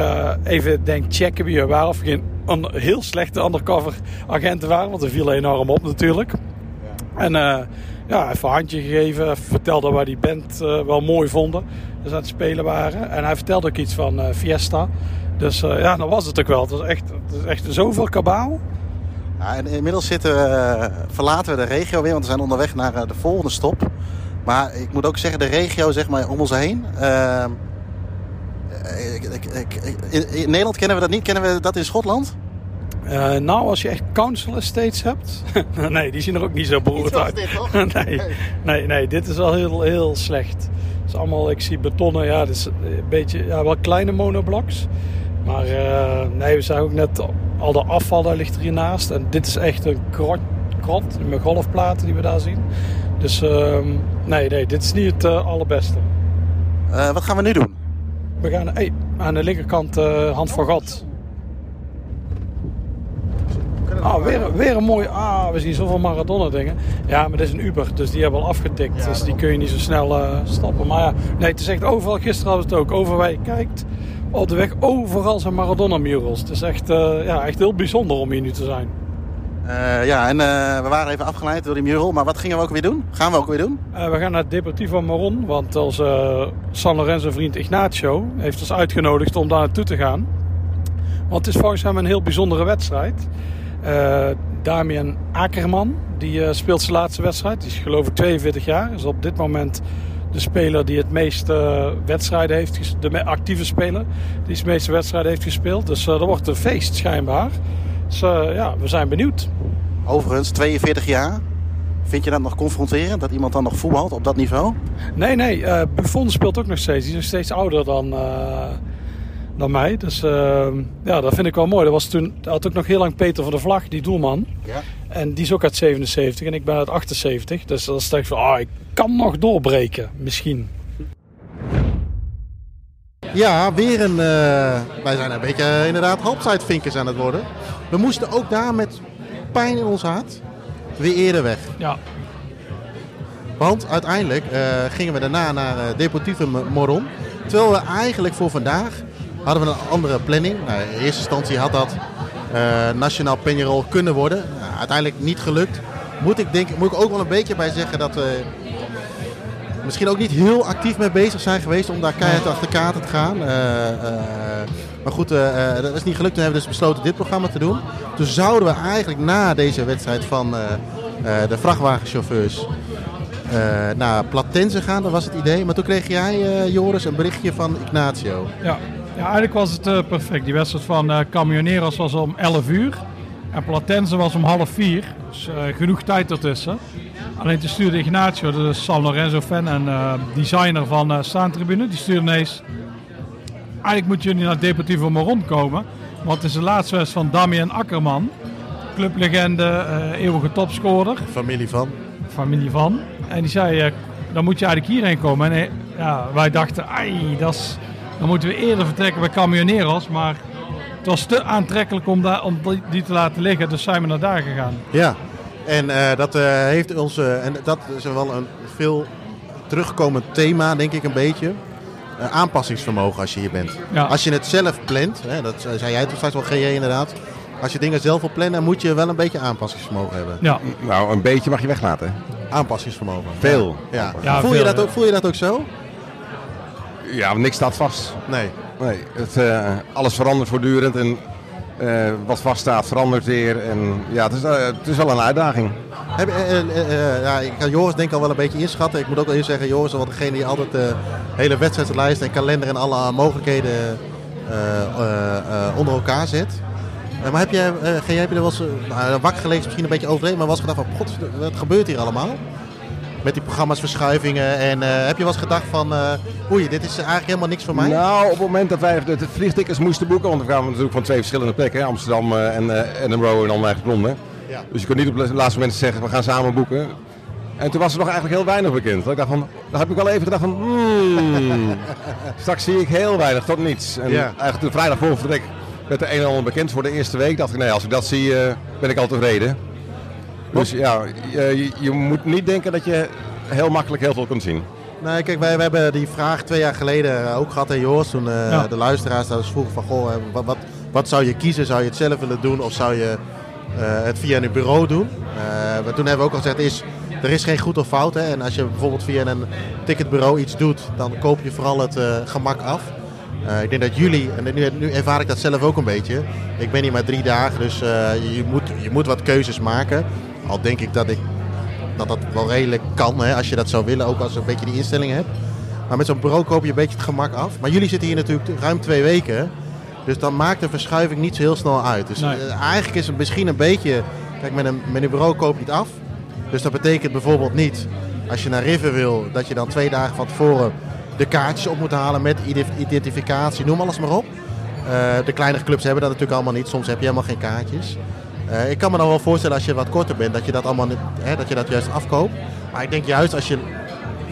even denk checken wie we waren of geen een heel slechte undercover agenten waren. Want er viel enorm op natuurlijk. Ja. En uh, ja, even een handje gegeven. Vertelde wij die band uh, wel mooi vonden. Dus aan het spelen waren. En hij vertelde ook iets van uh, Fiesta. Dus ja, dan was het ook wel. Het was echt, het is echt zoveel kabaal. Ja, en inmiddels zitten we, verlaten we de regio weer. Want we zijn onderweg naar de volgende stop. Maar ik moet ook zeggen, de regio zeg maar, om ons heen ehm, ik, ik, in, in, Nederland kennen we dat niet. Kennen we dat in Schotland? Uh, nou, als je echt council estates hebt. nee, die zien er ook niet zo beroerd uit. Dit, toch? nee, nee, nee, dit is wel heel, heel slecht. Het is allemaal, ik zie betonnen, ja, is een beetje, ja, wel kleine monoblocks. Maar uh, nee, we zagen ook net al de afval, daar ligt er hiernaast. En dit is echt een krot, krot met golfplaten die we daar zien. Dus uh, nee, nee, dit is niet het uh, allerbeste. wat gaan we nu doen? We gaan hey, aan de linkerkant uh, Hand voor God. Ah, weer, weer een mooi. Ah, we zien zoveel Maradona dingen. Ja, maar dit is een Uber, dus die hebben al afgetikt. dus die kun je niet zo snel uh, stappen. Maar ja, nee, het is echt overal. Gisteren hadden we het ook. Overal kijkt op de weg, overal zijn Maradona murals. Het is echt, uh, ja, echt heel bijzonder om hier nu te zijn. Uh, ja, en uh, we waren even afgeleid door die mural. Maar wat gingen we ook weer doen? Gaan we ook weer doen? Uh, we gaan naar Deportivo Maron. Want onze San Lorenzo vriend Ignacio heeft ons uitgenodigd om daar naartoe te gaan. Want het is volgens hem een heel bijzondere wedstrijd. Damian Akerman, die speelt zijn laatste wedstrijd. Die is geloof ik 42 jaar. Is op dit moment de speler die het meeste wedstrijden heeft De actieve speler die het meeste wedstrijden heeft gespeeld. Dus dat wordt een feest schijnbaar. Dus uh, ja, we zijn benieuwd. Overigens, 42 jaar. Vind je dat nog confronterend, dat iemand dan nog voetbalt op dat niveau? Nee, nee. Uh, Buffon speelt ook nog steeds. Die is nog steeds ouder dan, uh, dan mij. Dus ja, dat vind ik wel mooi. Dat was toen, had ook nog heel lang Peter van der Vlag, die doelman. Ja. En die is ook uit 77 en ik ben uit 78. Dus dan stel ik van, ah, ik kan nog doorbreken, misschien. Ja, weer een. wij zijn een beetje inderdaad halbtijdvinkers aan het worden. We moesten ook daar met pijn in ons hart weer eerder weg. Ja. Want uiteindelijk uh, gingen we daarna naar Deportivo Moron. Terwijl we eigenlijk voor vandaag hadden we een andere planning. Nou, in eerste instantie had dat uh, Nationaal Peñarol kunnen worden. Nou, uiteindelijk niet gelukt. Moet ik, denk, moet ik ook wel een beetje bij zeggen dat we misschien ook niet heel actief mee bezig zijn geweest om daar keihard achter kaarten te gaan. Maar goed, dat is niet gelukt. Toen hebben we dus besloten dit programma te doen. Toen zouden we eigenlijk na deze wedstrijd van de vrachtwagenchauffeurs naar Platense gaan. Dat was het idee. Maar toen kreeg jij, Joris, een berichtje van Ignacio. Ja, ja eigenlijk was het perfect. Die wedstrijd van Camioneros was om 11 uur. En Platense was om half vier. Dus genoeg tijd ertussen. Alleen toen stuurde Ignacio, de San Lorenzo fan en designer van uh, Staantribune, die stuurde ineens eigenlijk moet jullie naar Deportivo Moron komen. Want het is de laatste wedstrijd van Damian Akkerman. Clublegende, uh, eeuwige topscorer. Familie van. Familie van. En die zei, dan moet je eigenlijk hierheen komen. En ja, wij dachten, ai, dat is, dan moeten we eerder vertrekken bij Camioneros. Maar het was te aantrekkelijk om, daar, om die te laten liggen. Dus zijn we naar daar gegaan. Ja, en dat heeft ons, en dat is wel een veel terugkomend thema, denk ik een beetje. Eh, aanpassingsvermogen als je hier bent. Als je het zelf plant, hè, dat zei jij toen straks wel GJ inderdaad. Als je dingen zelf wil plannen, moet je wel een beetje aanpassingsvermogen hebben. Ja. Nou, een beetje mag je weglaten. Aanpassingsvermogen. Veel. Ja. ja. voel, je dat ook, voel je dat ook zo? Ja, niks staat vast. Nee. nee het, uh, alles verandert voortdurend en uh, wat vaststaat verandert weer. En ja, het is, uh, het is wel een uitdaging. Heb, ja, ik kan Joris denk ik al wel een beetje inschatten. Ik moet ook wel even zeggen, Joris is wel degene die altijd de hele wedstrijdlijst en kalender en alle mogelijkheden onder elkaar zet. maar heb je, heb je er wel eens, nou, wakker gelegen misschien een beetje overheen, maar was gedacht van, god, wat gebeurt hier allemaal? Met die programma's verschuivingen. En uh, heb je wel eens gedacht van, uh, oei, dit is eigenlijk helemaal niks voor mij? Nou, op het moment dat wij de vliegtickets moesten boeken, want we gaan natuurlijk van twee verschillende plekken, Amsterdam uh, en Edinburgh en Almere Londen. Ja. Dus je kunt niet op het laatste moment zeggen, we gaan samen boeken. En toen was er nog eigenlijk heel weinig bekend. Ik dacht van, daar heb ik wel even gedacht van, hmm, straks zie ik heel weinig tot niets. En ja. eigenlijk de vrijdag voor vertrek werd er een en ander bekend voor de eerste week. dacht ik, nee, als ik dat zie, ben ik al tevreden. Dus ja, je, je, moet niet denken dat je heel makkelijk heel veel kunt zien. Nee, kijk, wij, wij hebben die vraag twee jaar geleden ook gehad aan Joost. Toen uh, de luisteraars daar dus vroegen van, goh, wat, wat, wat, zou je kiezen? Zou je het zelf willen doen of zou je uh, het via een bureau doen? Uh, toen hebben we ook al gezegd, is, er is geen goed of fout. Hè? En als je bijvoorbeeld via een ticketbureau iets doet, dan koop je vooral het gemak af. ik denk dat jullie, en nu, nu, ervaar ik dat zelf ook een beetje. Ik ben hier maar drie dagen, dus je, moet, je moet wat keuzes maken. Al denk ik dat, ik dat dat wel redelijk kan, hè, als je dat zou willen, ook als je een beetje die instelling hebt. Maar met zo'n bureau koop je een beetje het gemak af. Maar jullie zitten hier natuurlijk ruim twee weken. Dus dan maakt de verschuiving niet zo heel snel uit. Dus eh, eigenlijk is het misschien een beetje... Kijk, met een, met een bureau koop je het af. Dus dat betekent bijvoorbeeld niet, als je naar River wil, dat je dan twee dagen van tevoren de kaartjes op moet halen met identificatie, noem alles maar op. Uh, de kleinere clubs hebben dat natuurlijk allemaal niet. Soms heb je helemaal geen kaartjes. Uh, ik kan me dan wel voorstellen als je wat korter bent, dat je dat allemaal hè, dat je dat juist afkoopt. Maar ik denk juist als je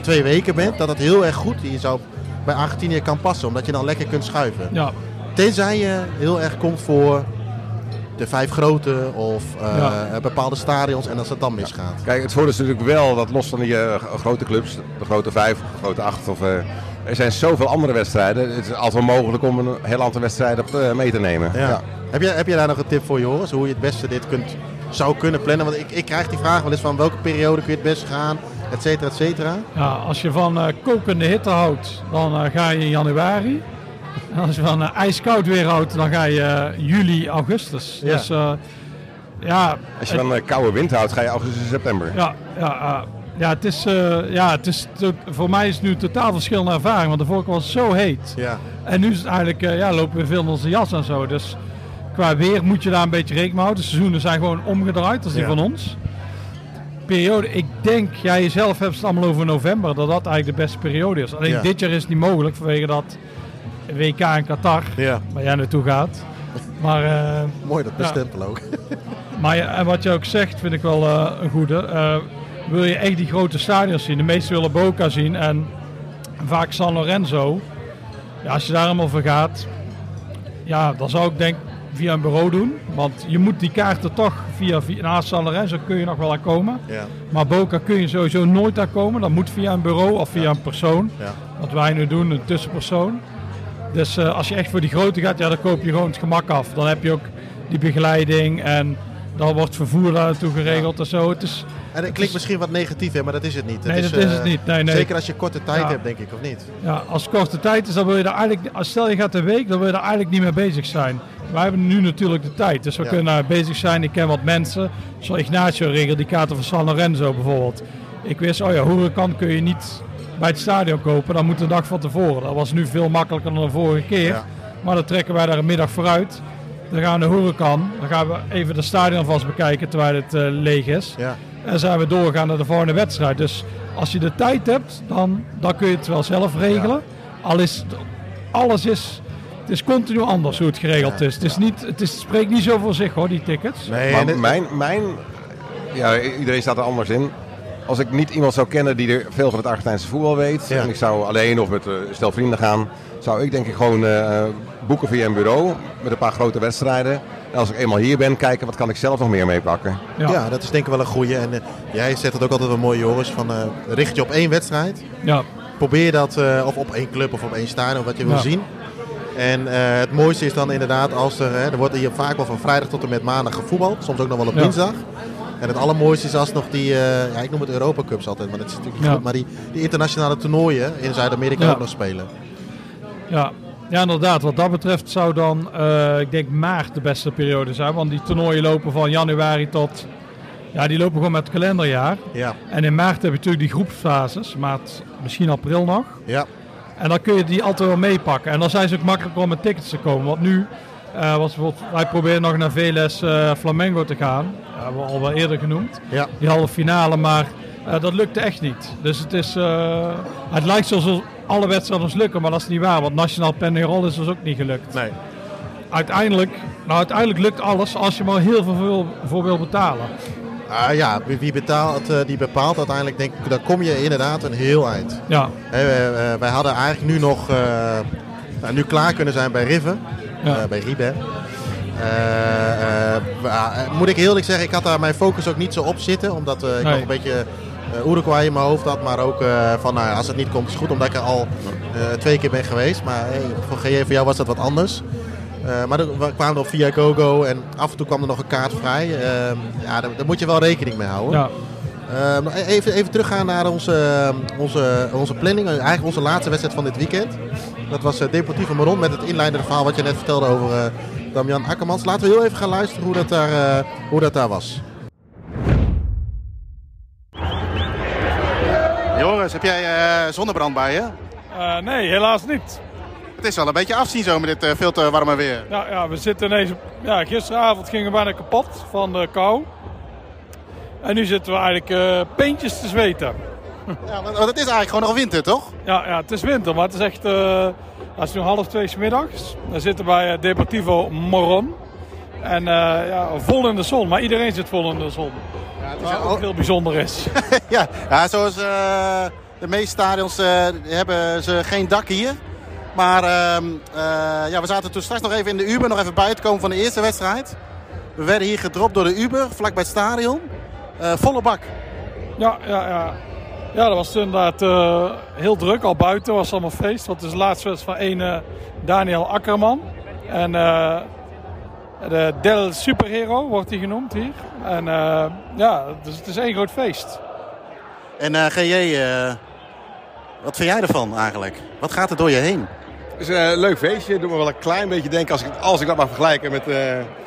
twee weken bent, dat het heel erg goed je zou bij Argentinië kan passen, omdat je dan lekker kunt schuiven. Ja. Tenzij je heel erg komt voor de vijf grote of eh, Ja. bepaalde stadions en als het dan misgaat. Kijk, het voordeel is natuurlijk wel dat los van die eh, grote clubs, de grote vijf, de grote acht, of, eh, er zijn zoveel andere wedstrijden. Het is altijd wel mogelijk om een heel aantal wedstrijden op, eh, mee te nemen. Ja. Heb, je, heb je daar nog een tip voor Joris? Hoe je het beste dit kunt, zou kunnen plannen? Want ik, ik krijg die vraag wel eens van welke periode kun je het beste gaan, et cetera, et cetera. Ja, als je van eh, kokende hitte houdt, dan eh, ga je in januari. En als je van eh, ijskoud weer houdt, dan ga je juli, augustus. Ja. Dus eh, ja, Als je van koude wind houdt, ga je augustus en september. ja, ja, ja, het is, eh, ja, het is voor mij is het nu totaal verschillende ervaring. Want de vorige was het zo heet. Ja. En nu is het eigenlijk, ja, lopen we veel in onze jas en zo. Dus qua weer moet je daar een beetje rekening mee houden. De seizoenen zijn gewoon omgedraaid, is die Ja. van ons. Periode, ik denk, jij jezelf hebt het allemaal over november, dat dat eigenlijk de beste periode is. Alleen Ja. dit jaar is het niet mogelijk vanwege dat WK in Qatar, Ja. waar jij naartoe gaat. Maar, eh, Mooi dat Ja. bestempel ook. maar ja, en wat je ook zegt, vind ik wel eh, een goede. Eh, wil je echt die grote stadions zien? De meesten willen Boca zien en vaak San Lorenzo. Ja, als je daar allemaal voor gaat, ja, dan zou ik denk via een bureau doen. Want je moet die kaarten toch via, via naast Lorenzo kun je nog wel aan komen. Ja. Maar Boca kun je sowieso nooit aan komen. Dat moet via een bureau of via een persoon. Ja. Wat wij nu doen, een tussenpersoon. Dus eh, als je echt voor die grote gaat, ja, dan koop je gewoon het gemak af. Dan heb je ook die begeleiding en dan wordt vervoer daar naartoe geregeld en zo. Het is, En het klinkt misschien wat negatief, hè, maar dat is het niet. Nee, dat is eh, het niet. Nee, nee. Zeker als je korte tijd Ja. hebt, denk ik, of niet? ja, als het korte tijd is, dan wil je daar eigenlijk, als stel je gaat een week, dan wil je daar eigenlijk niet mee bezig zijn. Wij hebben nu natuurlijk de tijd, dus we Ja. kunnen daar bezig zijn. Ik ken wat mensen, zoals Ignacio regelt die kaarten van San Lorenzo bijvoorbeeld. Ik wist, oh ja, Huracan kun je niet bij het stadion kopen, dan moet de dag van tevoren. Dat was nu veel makkelijker dan de vorige keer. Ja. Maar dan trekken wij daar een middag vooruit. Dan gaan we naar Huracan, dan gaan we even de stadion vast bekijken terwijl het eh, leeg is. Ja. En zijn we doorgaan naar de volgende wedstrijd. Dus als je de tijd hebt, dan, dan kun je het wel zelf regelen. Al is alles is, het is continu anders hoe het geregeld is. Het, is niet, het, is, het spreekt niet zo voor zich hoor, die tickets. Nee, Maar en het- mijn, mijn, ja, iedereen staat er anders in. Als ik niet iemand zou kennen die er veel van het Argentijnse voetbal weet, Ja. en ik zou alleen of met eh, stel vrienden gaan, zou ik denk ik gewoon eh, boeken via een bureau met een paar grote wedstrijden. En als ik eenmaal hier ben, kijken wat kan ik zelf nog meer meepakken. Ja, ja. dat is denk ik wel een goeie. En eh, jij zegt het ook altijd wel mooi, Joris, van eh, richt je op één wedstrijd. ja, Probeer dat, eh, of op één club of op één stadion, wat je wil Ja. zien. En eh, het mooiste is dan inderdaad als er, hè, er wordt hier vaak wel van vrijdag tot en met maandag gevoetbald. Soms ook nog wel op Ja. dinsdag. En het allermooiste is als nog die, eh, ja, ik noem het Europa Cups altijd, maar dat is natuurlijk niet Ja. goed. Maar die, die internationale toernooien in Zuid-Amerika Ja. ook nog spelen. Ja. ja, inderdaad. Wat dat betreft zou dan, eh, ik denk maart de beste periode zijn. Want die toernooien lopen van januari tot, ja die lopen gewoon met het kalenderjaar. Ja, En in maart heb je natuurlijk die groepsfases, maart, misschien april nog. ja, En dan kun je die altijd wel meepakken. En dan zijn ze ook makkelijker om met tickets te komen. Want nu, eh, was bijvoorbeeld, wij proberen nog naar VLS eh, Flamengo te gaan. Dat hebben we al wel eerder genoemd. ja. Die halve finale, maar eh, dat lukte echt niet. Dus het is, het lijkt zoals alle wedstrijden ons lukken, maar dat is niet waar. Want Nationaal Penarol is dus ook niet gelukt. Nee. Uiteindelijk, nou uiteindelijk lukt alles als je maar heel veel voor, voor wil betalen. Ah, ja, wie betaalt, eh, die bepaalt uiteindelijk, denk ik, dan kom je inderdaad een heel eind. Ja, Hè, wij, eh, wij hadden eigenlijk nu nog, eh, nou, nu klaar kunnen zijn bij Rive, Ja. eh, bij Ribe. Eh, eh, wa- eh, moet ik heel eerlijk zeggen, ik had daar mijn focus ook niet zo op zitten. Omdat eh, ik Nee. nog een beetje Uruguay in mijn hoofd had. Maar ook eh, van, nou als het niet komt is goed. Omdat ik er al eh, twee keer ben geweest. Maar hey, voor GJ voor jou was dat wat anders. Eh, maar we kwamen nog via GoGo en af en toe kwam er nog een kaart vrij. Eh, ja, daar, daar moet je wel rekening mee houden. ja, Eh, nog even, even teruggaan naar onze, onze, onze planning. Eigenlijk onze laatste wedstrijd van dit weekend. Dat was Deportivo Maron met het inleidende verhaal wat je net vertelde over eh Damian Akkermans. Laten we heel even gaan luisteren hoe dat daar, eh, hoe dat daar was. Heb jij eh, zonnebrand bij je? Eh, nee, helaas niet. Het is wel een beetje afzien zo met dit eh, veel te warme weer. Ja, ja, we zitten ineens... Ja, gisteravond gingen we bijna kapot van de kou. En nu zitten we eigenlijk peentjes te zweten. Ja, want, het is eigenlijk gewoon nog winter, toch? Ja, ja, het is winter, maar het is echt... eh het is nu half twee 's middags. We zitten bij Deportivo Moron. En ja, vol in de zon, maar iedereen zit vol in de zon. Het Wat ook heel bijzonder is. ja, ja, zoals eh, de meeste stadions eh, hebben ze geen dak hier. Maar ehm, eh, ja, we zaten toen straks nog even in de Uber, nog even buiten komen van de eerste wedstrijd. We werden hier gedropt door de Uber, vlakbij het stadion. Volle bak. Ja, ja, ja. Ja, dat was inderdaad uh, heel druk. Al buiten was allemaal feest. Want het is de laatste wedstrijd van een Daniel Akkerman. En de Del Superhero wordt hij genoemd hier. En ja, dus het is één groot feest. En GJ, wat vind jij ervan eigenlijk? Wat gaat er door je heen? Het is een leuk feestje. Doe me wel een klein beetje denken als ik, als ik dat mag vergelijken met uh,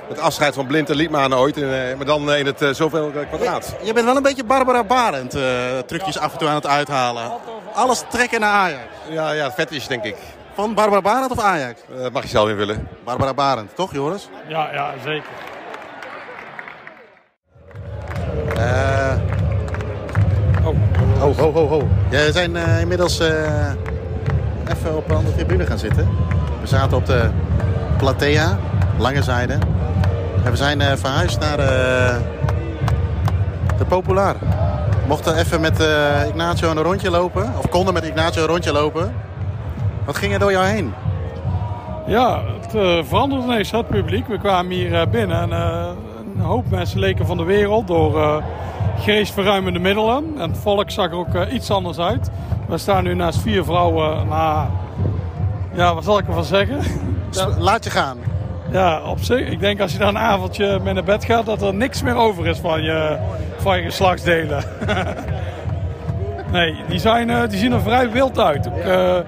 het afscheid van Blind en Liedmanen ooit. uh, maar dan in het uh, zoveel kwadraat. Je, je, bent wel een beetje Barbara Barend trucjes af en toe aan het uithalen. Alles trekken naar Ajax. Ja, ja, vet is denk ik. Van Barbara Barend of Ajax? dat mag je zelf invullen. Barbara Barend, toch Joris? Ja, ja zeker. Oh. Oh, ho, ho, ho. Ja, we zijn inmiddels even op een andere tribune gaan zitten. We zaten op de Platea, lange zijde. En we zijn uh, verhuisd naar de, de Populaar. Mochten even met uh, Ignacio een rondje lopen. Of konden met Ignacio een rondje lopen. Wat ging er door jou heen? Ja, het uh, veranderde ineens het publiek. We kwamen hier binnen en een hoop mensen leken van de wereld door geestverruimende middelen. En het volk zag er ook iets anders uit. We staan nu naast vier vrouwen. Nou, ja, wat zal ik ervan zeggen? Laat je gaan. Ja, op zich. Ik denk als je dan een avondje mee naar bed gaat, dat er niks meer over is van je, van je geslachtsdelen. nee, die, zijn, eh, die zien er vrij wild uit. Ook,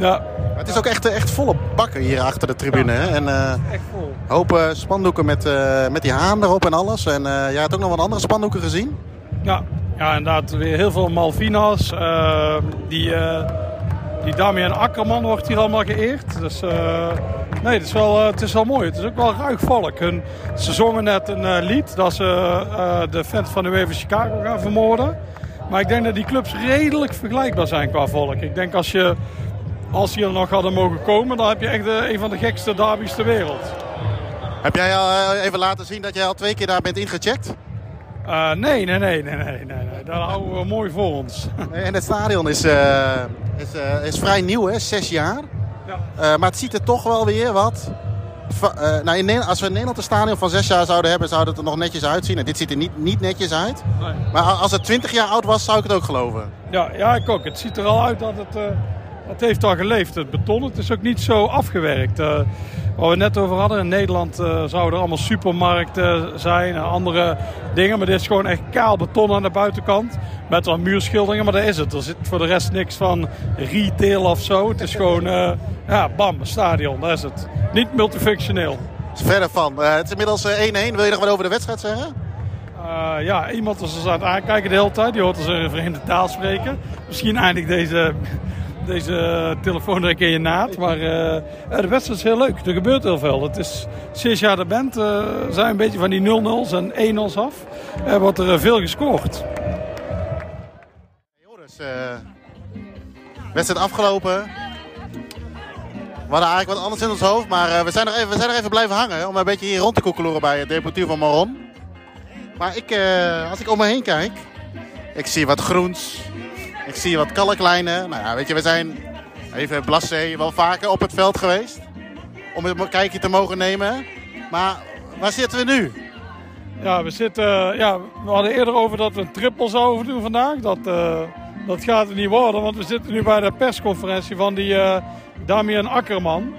ja. Het is ook echt, echt volle bakken hier achter de tribune. Hè? En, uh, echt vol. Hopen spandoeken met, met die haan erop en alles. En jij hebt ook nog wat andere spandoeken gezien? Ja, ja, inderdaad, weer heel veel Malvina's. Uh, die, uh, die Damian Akkerman wordt hier allemaal geëerd. Dus uh, nee, het is, wel, het is wel mooi. Het is ook wel ruig volk. Hun, ze zongen net een lied dat ze de fans van de UEFA Chicago gaan vermoorden. Maar ik denk dat die clubs redelijk vergelijkbaar zijn qua volk. Ik denk als je als die er nog hadden mogen komen, dan heb je echt een van de gekste derbies ter wereld. Heb jij al even laten zien dat jij al twee keer daar bent ingecheckt? Uh, nee, nee, nee, nee, nee, nee, Dat houden we mooi voor ons. en het stadion is, uh, is, uh, is vrij nieuw, hè? zes jaar. Ja. maar het ziet er toch wel weer wat... nou, in als we in Nederland een stadion van zes jaar zouden hebben, zou het er nog netjes uitzien. En dit ziet er niet, niet netjes uit. Nee. Maar als het 20 jaar oud was, zou ik het ook geloven. Ja, ja ik ook. Het ziet er al uit dat het... Het heeft al geleefd, het beton. Het is ook niet zo afgewerkt. Waar we net over hadden, in Nederland uh, zouden er allemaal supermarkten zijn en andere dingen. Maar dit is gewoon echt kaal beton aan de buitenkant. Met wat muurschilderingen, maar dat is het. Er zit voor de rest niks van retail of zo. Het is gewoon, uh, ja, bam, stadion, dat is het. Niet multifunctioneel. Verder van. Uh, het is inmiddels 1-1. Wil je nog wat over de wedstrijd zeggen? Uh, ja, iemand was ons aan het aankijken de hele tijd. Die hoort ons een vreemde taal spreken. Misschien eindigt deze deze telefoon er een keer naad. Maar uh, de wedstrijd is heel leuk. Er gebeurt heel veel. Het is sinds jaar de band uh, zijn een beetje van die 0-0's en 1-0's af. En wordt er veel gescoord. Joris, wedstrijd afgelopen. We hadden eigenlijk wat anders in ons hoofd, maar we zijn er even, we zijn er even blijven hangen om een beetje hier rond te koekeloeren bij het Deportief van Maron. Maar ik, als ik om me heen kijk, ik zie wat groens, ik zie wat kalklijnen. Nou ja, weet je, we zijn even Blassé wel vaker op het veld geweest. Om een kijkje te mogen nemen. Maar waar zitten we nu? Ja, we, zitten, ja, we hadden eerder over dat we een triple zouden doen vandaag. Dat, uh, dat gaat er niet worden, want we zitten nu bij de persconferentie van die uh, Damian Akkerman.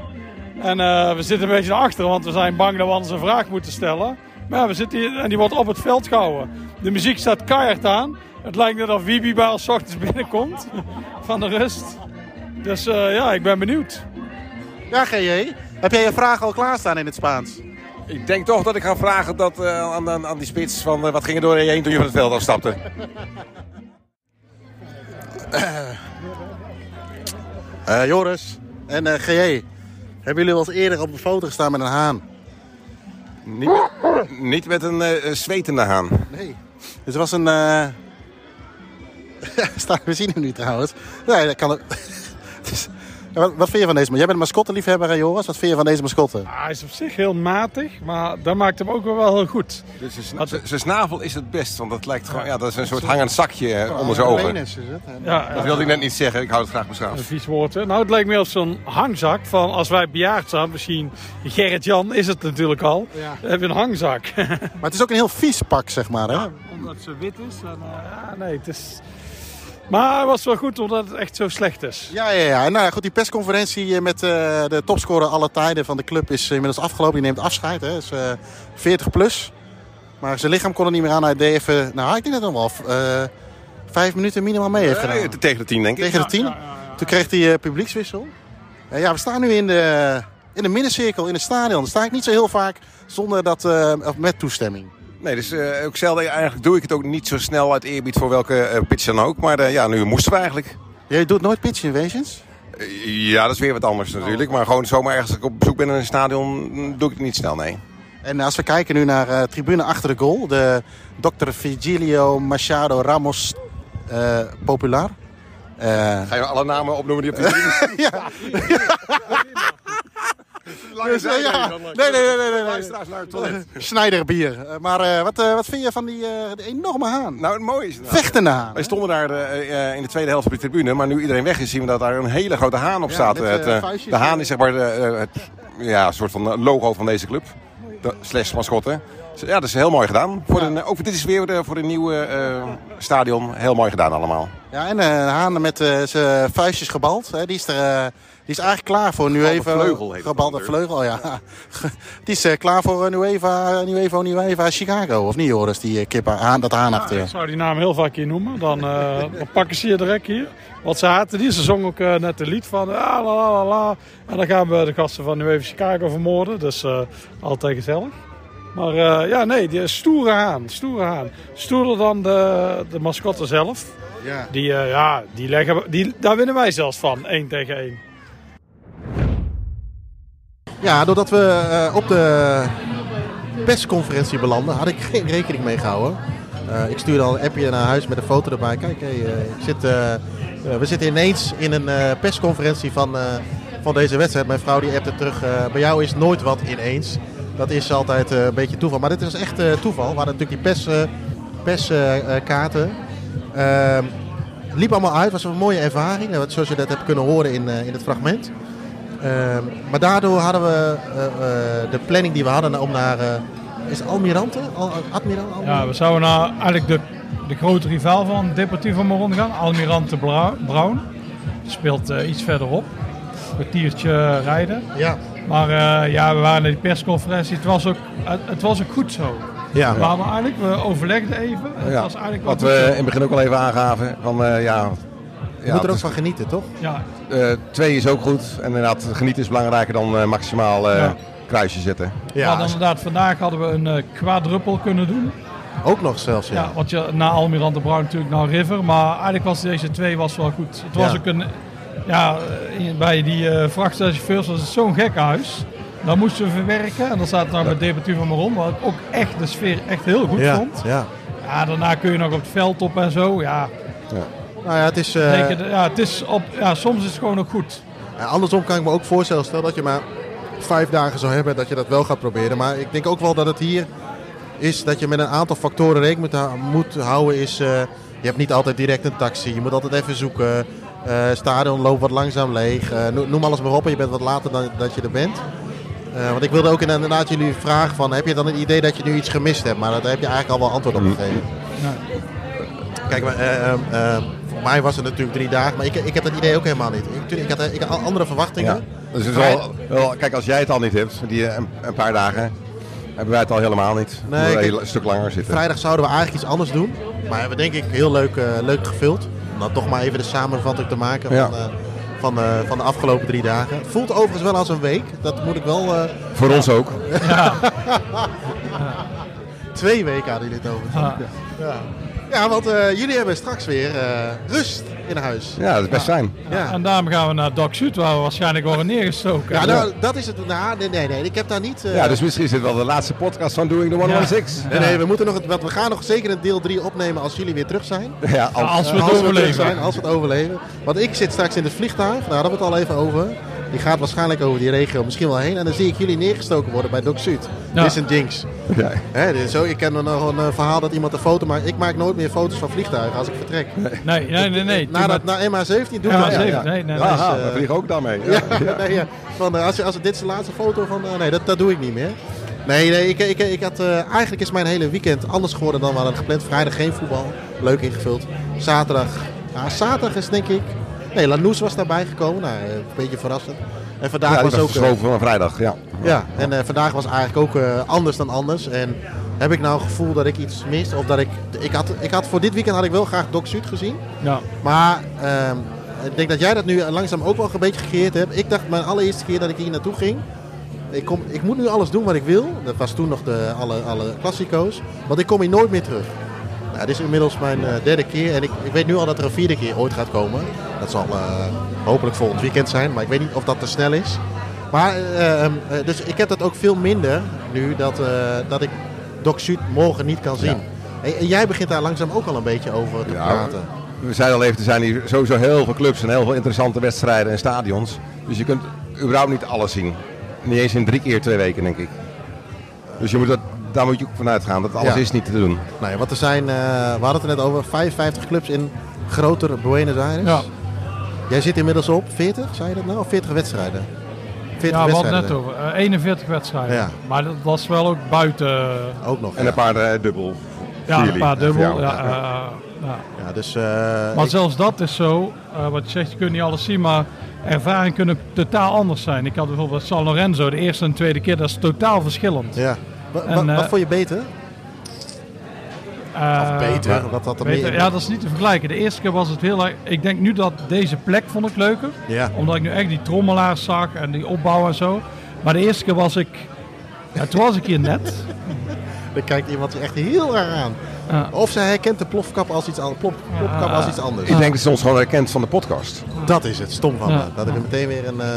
En we zitten een beetje naar want we zijn bang dat we anders een vraag moeten stellen. Maar we zitten en die wordt op het veld gehouden. De muziek staat keihard aan. Het lijkt net of Wibi bij ons ochtends binnenkomt van de rust. Dus uh, ja, ik ben benieuwd. Ja, GJ. Heb jij je vraag al klaarstaan in het Spaans? Ik denk toch dat ik ga vragen dat, uh, aan, aan, aan, die spits van uh, wat ging er door je heen toen je van het veld afstapte. Joris en GJ, hebben jullie wel eens eerder op een foto gestaan met een haan? Niet, niet met een zwetende haan. Nee. Het was een, we zien hem nu trouwens. Nee, dat kan Wat, wat vind je van deze? Jij bent mascotteliefhebber, hè, Joris. Wat vind je van deze mascotte? Ah, hij is op zich heel matig, maar dat maakt hem ook wel heel goed. Dus zijn- snavel is het best, want dat lijkt gewoon, ja, dat is een soort hangend zakje eh, onder zijn ogen. Penis is het. En- Ja, Dat wilde ik net niet zeggen, ik hou het graag Een beschaafd. vies woord. hè. Nou, het lijkt meer op zo'n hangzak van als wij bejaard zijn. Misschien Gerrit-Jan is het natuurlijk al. Ja. Dan heb je een hangzak. Maar het is ook een heel vies pak, zeg maar. Hè? Omdat ze wit is. En, eh, ja, nee, het is... Maar hij was wel goed omdat het echt zo slecht is. Ja, ja, ja. En nou, ja, goed, die persconferentie eh, met eh, de topscorer alle tijden van de club is inmiddels afgelopen. Die neemt afscheid. Hè. Is, eh 40 plus. Maar zijn lichaam kon er niet meer aan. Hij deed even, nou, ik denk dat hij nog wel eh, vijf minuten minimaal mee heeft gedaan. Eh, Tegen de tien, denk ik. Tegen de tien. Toen kreeg hij eh, publiekswissel. Eh, ja, we staan nu in de, in de middencirkel in het stadion. Daar sta ik niet zo heel vaak zonder dat, eh, of met toestemming. Nee, dus eh, ook zelden, eigenlijk doe ik het ook niet zo snel uit eerbied voor welke eh, pitch dan ook. Maar eh, ja, nu moesten we eigenlijk. Jij doet nooit pitch invasions? Ja, dat is weer wat anders natuurlijk. Maar gewoon zomaar ergens als ik op bezoek ben in een stadion, mm, doe ik het niet snel, nee. En als we kijken nu naar tribune achter de goal. De Dr. Virgilio Machado Ramos Popular. Ga je alle namen opnoemen die op de ja. Lange Dus, eh, ja. Nee, nee, nee, nee, nee, nee. Luisteraars naar het toilet. Schneiderbier. Eh, maar eh, wat, wat vind je van die die enorme haan? Nou, het mooie is... nou, Vechtende haan. Wij stonden daar in de tweede helft op de tribune, maar nu iedereen weg is, zien we dat daar een hele grote haan op Ja, staat. Het, de haan is zeg maar het ja, een soort van logo van deze club. De, slash mascotte. Dus, Ja, dat is heel mooi gedaan. Voor een, ook dit is weer de, voor een nieuwe stadion heel mooi gedaan allemaal. Ja, en een haan met eh, zijn vuistjes gebald. Hè, die, is er, is eigenlijk klaar voor Nuevo. vleugel heet Gebalde vleugel, ja. Die is eh, klaar voor uh, Nueva, Nuevo, Nueva Chicago. Of niet, Joris? Die uh, kip, haan, dat achter. Ik zou die naam heel vaak hier noemen. Dan, eh, dan pakken ze je direct hier. Want ze haten die. Ze zong ook eh, net een lied van ah, la, la, la, la. En dan gaan we de gasten van New Even Chicago vermoorden. Dus eh, altijd gezellig. Maar eh, ja, nee, die stoere haan. Stoere haan. Stoerder dan de, de mascotte zelf. Ja. Die, eh, ja, die leggen, die, daar winnen wij zelfs van. 1 tegen 1. Ja, doordat we eh, op de persconferentie belanden, had ik geen rekening mee gehouden. Eh, ik stuurde al een appje naar huis met een foto erbij. Kijk, eh, ik zit, we zitten ineens in een persconferentie van, van deze wedstrijd. Mijn vrouw die appte terug, bij jou is nooit wat ineens. Dat is altijd een beetje toeval. Maar dit is echt toeval. We hadden natuurlijk die perskaarten. Pers, eh, eh. Ehm, liep allemaal uit, was een mooie ervaring. Zoals je dat hebt kunnen horen in, in het fragment. Ehm, maar daardoor hadden we eh, eh, de planning die we hadden om naar... eh, is het Almirante? Al, Admiral? Ja, we zouden naar eigenlijk de, de grote rivaal van Deportivo Morón gaan. Almirante Brown. Die speelt eh, iets verderop. Een kwartiertje rijden. Ja. Maar eh, ja, we waren naar die persconferentie. Het was ook, het, het was ook goed zo. Ja. We, eigenlijk, we overlegden even. Het Ja, was eigenlijk Wat we in het begin ook al even aangaven. Van, eh, ja, Je ja, moet er ook het van genieten, toch? Ja, is- eh, twee is ook goed. En inderdaad, genieten is belangrijker dan eh, maximaal eh Ja. kruisje zetten. hadden inderdaad, vandaag hadden we een eh quadruppel kunnen doen. ook nog zelfs, ja. Ja. want je, na Almirante Brown natuurlijk naar River. Maar eigenlijk was deze twee was wel goed. Het was Ja. ook een... Ja, bij die eh vrachtwagenchauffeurs was het zo'n gek huis. Dan moesten we verwerken. En dan staat nou met Deportivo Maron. Wat ik ook echt de sfeer echt heel goed ja. vond. ja. Ja, daarna kun je nog op het veld op en zo. Ja, Nou ja, het is... eh, ja, het is op, ja, soms is het gewoon ook goed. Ja, andersom kan ik me ook voorstellen, stel dat je maar vijf dagen zou hebben, dat je dat wel gaat proberen. Maar ik denk ook wel dat het hier is dat je met een aantal factoren rekening moet, hou- moet houden. Is, eh, je hebt niet altijd direct een taxi, je moet altijd even zoeken. Eh stadion loopt wat langzaam leeg. No- noem alles maar op en je bent wat later dan dat je er bent. Eh, want ik wilde ook inderdaad jullie vragen van, heb je dan het idee dat je nu iets gemist hebt? Maar daar heb je eigenlijk al wel antwoord op gegeven. Kijk, maar, voor mij was het natuurlijk drie dagen, maar ik, ik heb dat idee ook helemaal niet. Ik, ik, had, ik had andere verwachtingen. Ja. Dus het is wel, wel, kijk, als jij het al niet hebt, die, eh, een, een paar dagen, hebben wij het al helemaal niet. Nee, kijk, een stuk langer zitten. Vrijdag zouden we eigenlijk iets anders doen. Maar hebben we denk ik heel leuk, eh, leuk gevuld. Om dan toch maar even de samenvatting te maken Ja. van, eh, van, eh, van de afgelopen drie dagen. Het voelt overigens wel als een week. Dat moet ik wel... eh, Voor ons ook. twee weken hadden jullie het over. Ja. Ja. Want eh, jullie hebben straks weer eh, rust in huis. Ja, dat is best fijn. Ja. En daarom gaan we naar Doc Shoot, waar we waarschijnlijk worden neergestoken. Ja, nou, dat is het. Nou, nee, nee, nee. Ik heb daar niet... eh, Ja, dus misschien is dit wel de laatste podcast van Doing the 116. Nee, nee, we, moeten nog, het- want we gaan nog zeker een deel 3 opnemen als jullie weer terug zijn. Ja, als- als we het als we terug overleven. zijn, als we het overleven. Want ik zit straks in het vliegtuig, daar hadden we het al even over. Die gaat waarschijnlijk over die regio misschien wel heen. En dan zie ik jullie neergestoken worden bij Doc Zuid. Ja. Dit is een jinx. ja. Hè, dit is zo, ik ken nog een eh, verhaal dat iemand een foto maakt. Ik maak nooit meer foto's van vliegtuigen als ik vertrek. Nee, nee, nee. nee. Na, dat, na MH17 doe ik Ja, dat. zeker. Nee, nee. Aha, Dus, eh, we vliegen ook daarmee. Ja, nee, ja. Van, eh, als, je- als, dit is de laatste foto van. eh, nee, dat, dat doe ik niet meer. Nee, nee ik, ik, ik had, eh, eigenlijk is mijn hele weekend anders geworden dan we hadden gepland. Vrijdag geen voetbal. Leuk ingevuld. Zaterdag. Ja, zaterdag is denk ik. Nee, Lanous was daarbij gekomen. Nou, eh, een beetje verrassend. En vandaag Ja, was was ook. eh, verschoven van vrijdag. Ja. ja, en eh, vandaag was eigenlijk ook eh, anders dan anders. En heb ik nou het gevoel dat ik iets mis? Of dat ik. Ik had, ik had voor dit weekend had ik wel graag Doc Zuid gezien. Ja. Maar ehm, ik denk dat jij dat nu langzaam ook wel een beetje gecreëerd hebt. Ik dacht mijn allereerste keer dat ik hier naartoe ging. Ik, kom, ik moet nu alles doen wat ik wil. Dat was toen nog de, alle, alle klassico's. Want ik kom hier nooit meer terug. Nou, dit is inmiddels mijn derde keer. En ik, ik weet nu al dat er een vierde keer ooit gaat komen. Dat zal eh, hopelijk volgend weekend zijn. Maar ik weet niet of dat te snel is. Maar, eh, ehm, eh, dus ik heb dat ook veel minder nu dat, eh, dat ik Doc Zuid morgen niet kan zien. Ja. En, jij begint daar langzaam ook al een beetje over te Ja, praten. We zeiden al even, er zijn hier sowieso heel veel clubs en heel veel interessante wedstrijden en stadions. Dus je kunt überhaupt niet alles zien. Niet eens in drie keer twee weken, denk ik. Dus je moet dat, daar moet je ook vanuit gaan, dat alles Ja. is niet te doen. Nee, want er zijn, eh, we hadden het er net over, 55 clubs in grotere Buenos Aires. Ja. Jij zit inmiddels op 40, zei je dat nou? Of 40 wedstrijden? 40 Ja, het net over. Eh, 41 wedstrijden. Ja. Maar dat was wel ook buiten. eh, Ook nog. En ja. een paar eh, dubbel. Ja, een paar dubbel. Ja, Ja, ja. eh, ja. Ja, dus, eh, Maar ik- zelfs dat is zo. eh, wat je zegt, je kunt niet alles zien, maar ervaringen kunnen totaal anders zijn. Ik had bijvoorbeeld San Lorenzo, de eerste en tweede keer, dat is totaal verschillend. ja. En, eh, wat vond je beter? Eh, Of beter? dat had er beter, meer. Ja, dat is niet te vergelijken. De eerste keer was het heel erg. Ik denk nu dat deze plek vond ik leuker. Ja. Omdat ik nu echt die trommelaars zag en die opbouw en zo. Maar de eerste keer was ik. Ja, toen was ik hier net. Dan kijkt iemand je echt heel raar aan. Ja. Of zij herkent de plofkap als iets, an- plop, plopkap Ja. als iets anders. Ik denk dat ze ons gewoon herkent van de podcast. Dat is het, stom van Ja. me. Dat ik er meteen weer een... eh,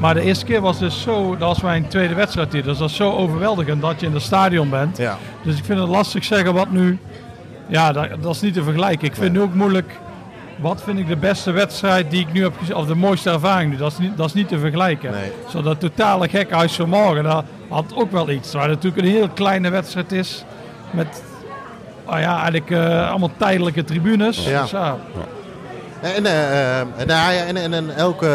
Maar de eerste keer was dus zo. Dat was mijn tweede wedstrijd hier. Dus dat is zo overweldigend dat je in het stadion bent. ja. Dus ik vind het lastig zeggen wat nu. Ja, dat, dat is niet te vergelijken. Ik vind nu ook moeilijk. Wat vind ik de beste wedstrijd die ik nu heb gezien? Of de mooiste ervaring nu? Dat is niet, dat is niet te vergelijken. Nee. Zo dat totale gekhuis van morgen, dat had ook wel iets. Waar het natuurlijk een heel kleine wedstrijd is. Met ah ja, eigenlijk eh, allemaal tijdelijke tribunes. Ja. Dus ja, En, nou ja, en, en, en elke.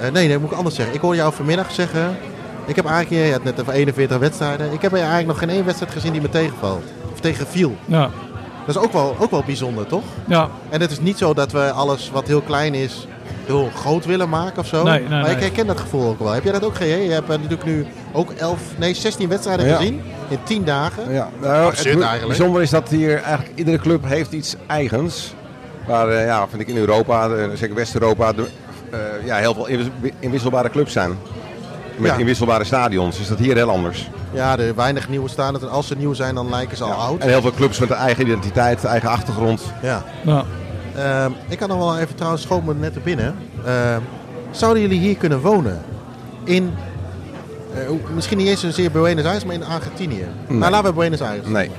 eh, nee, dat moet ik anders zeggen. Ik hoorde jou vanmiddag zeggen. Ik heb eigenlijk, je had net over 41 wedstrijden. Ik heb eigenlijk nog geen één wedstrijd gezien die me tegenvalt. Of tegenviel. ja, Dat is ook wel, ook wel bijzonder, toch? ja. En het is niet zo dat we alles wat heel klein is, heel groot willen maken of zo. Nee, nee, maar ik herken dat gevoel ook wel. Heb jij dat ook, GJ? Je hebt eh, natuurlijk nu ook 11, nee, 16 wedstrijden Ja. gezien in 10 dagen. Ja, nou, Absurd het eigenlijk. bijzonder is dat hier eigenlijk iedere club heeft iets eigens. Waar, eh, ja, vind ik in Europa, eh, zeker West-Europa, eh, ja, heel veel inwis- inwisselbare clubs zijn. Met Ja. inwisselbare stadions is dat hier heel anders. Ja, er weinig nieuwe staan. En als ze nieuw zijn, dan lijken ze al oud. En heel veel clubs met een eigen identiteit, eigen achtergrond. Ja. ja. Ehm, ik kan nog wel even trouwens schoon me net te binnen. Ehm, zouden jullie hier kunnen wonen? In, eh, misschien niet eens zozeer Buenos Aires, maar in Argentinië. Nou, laten we Buenos Aires. Nee.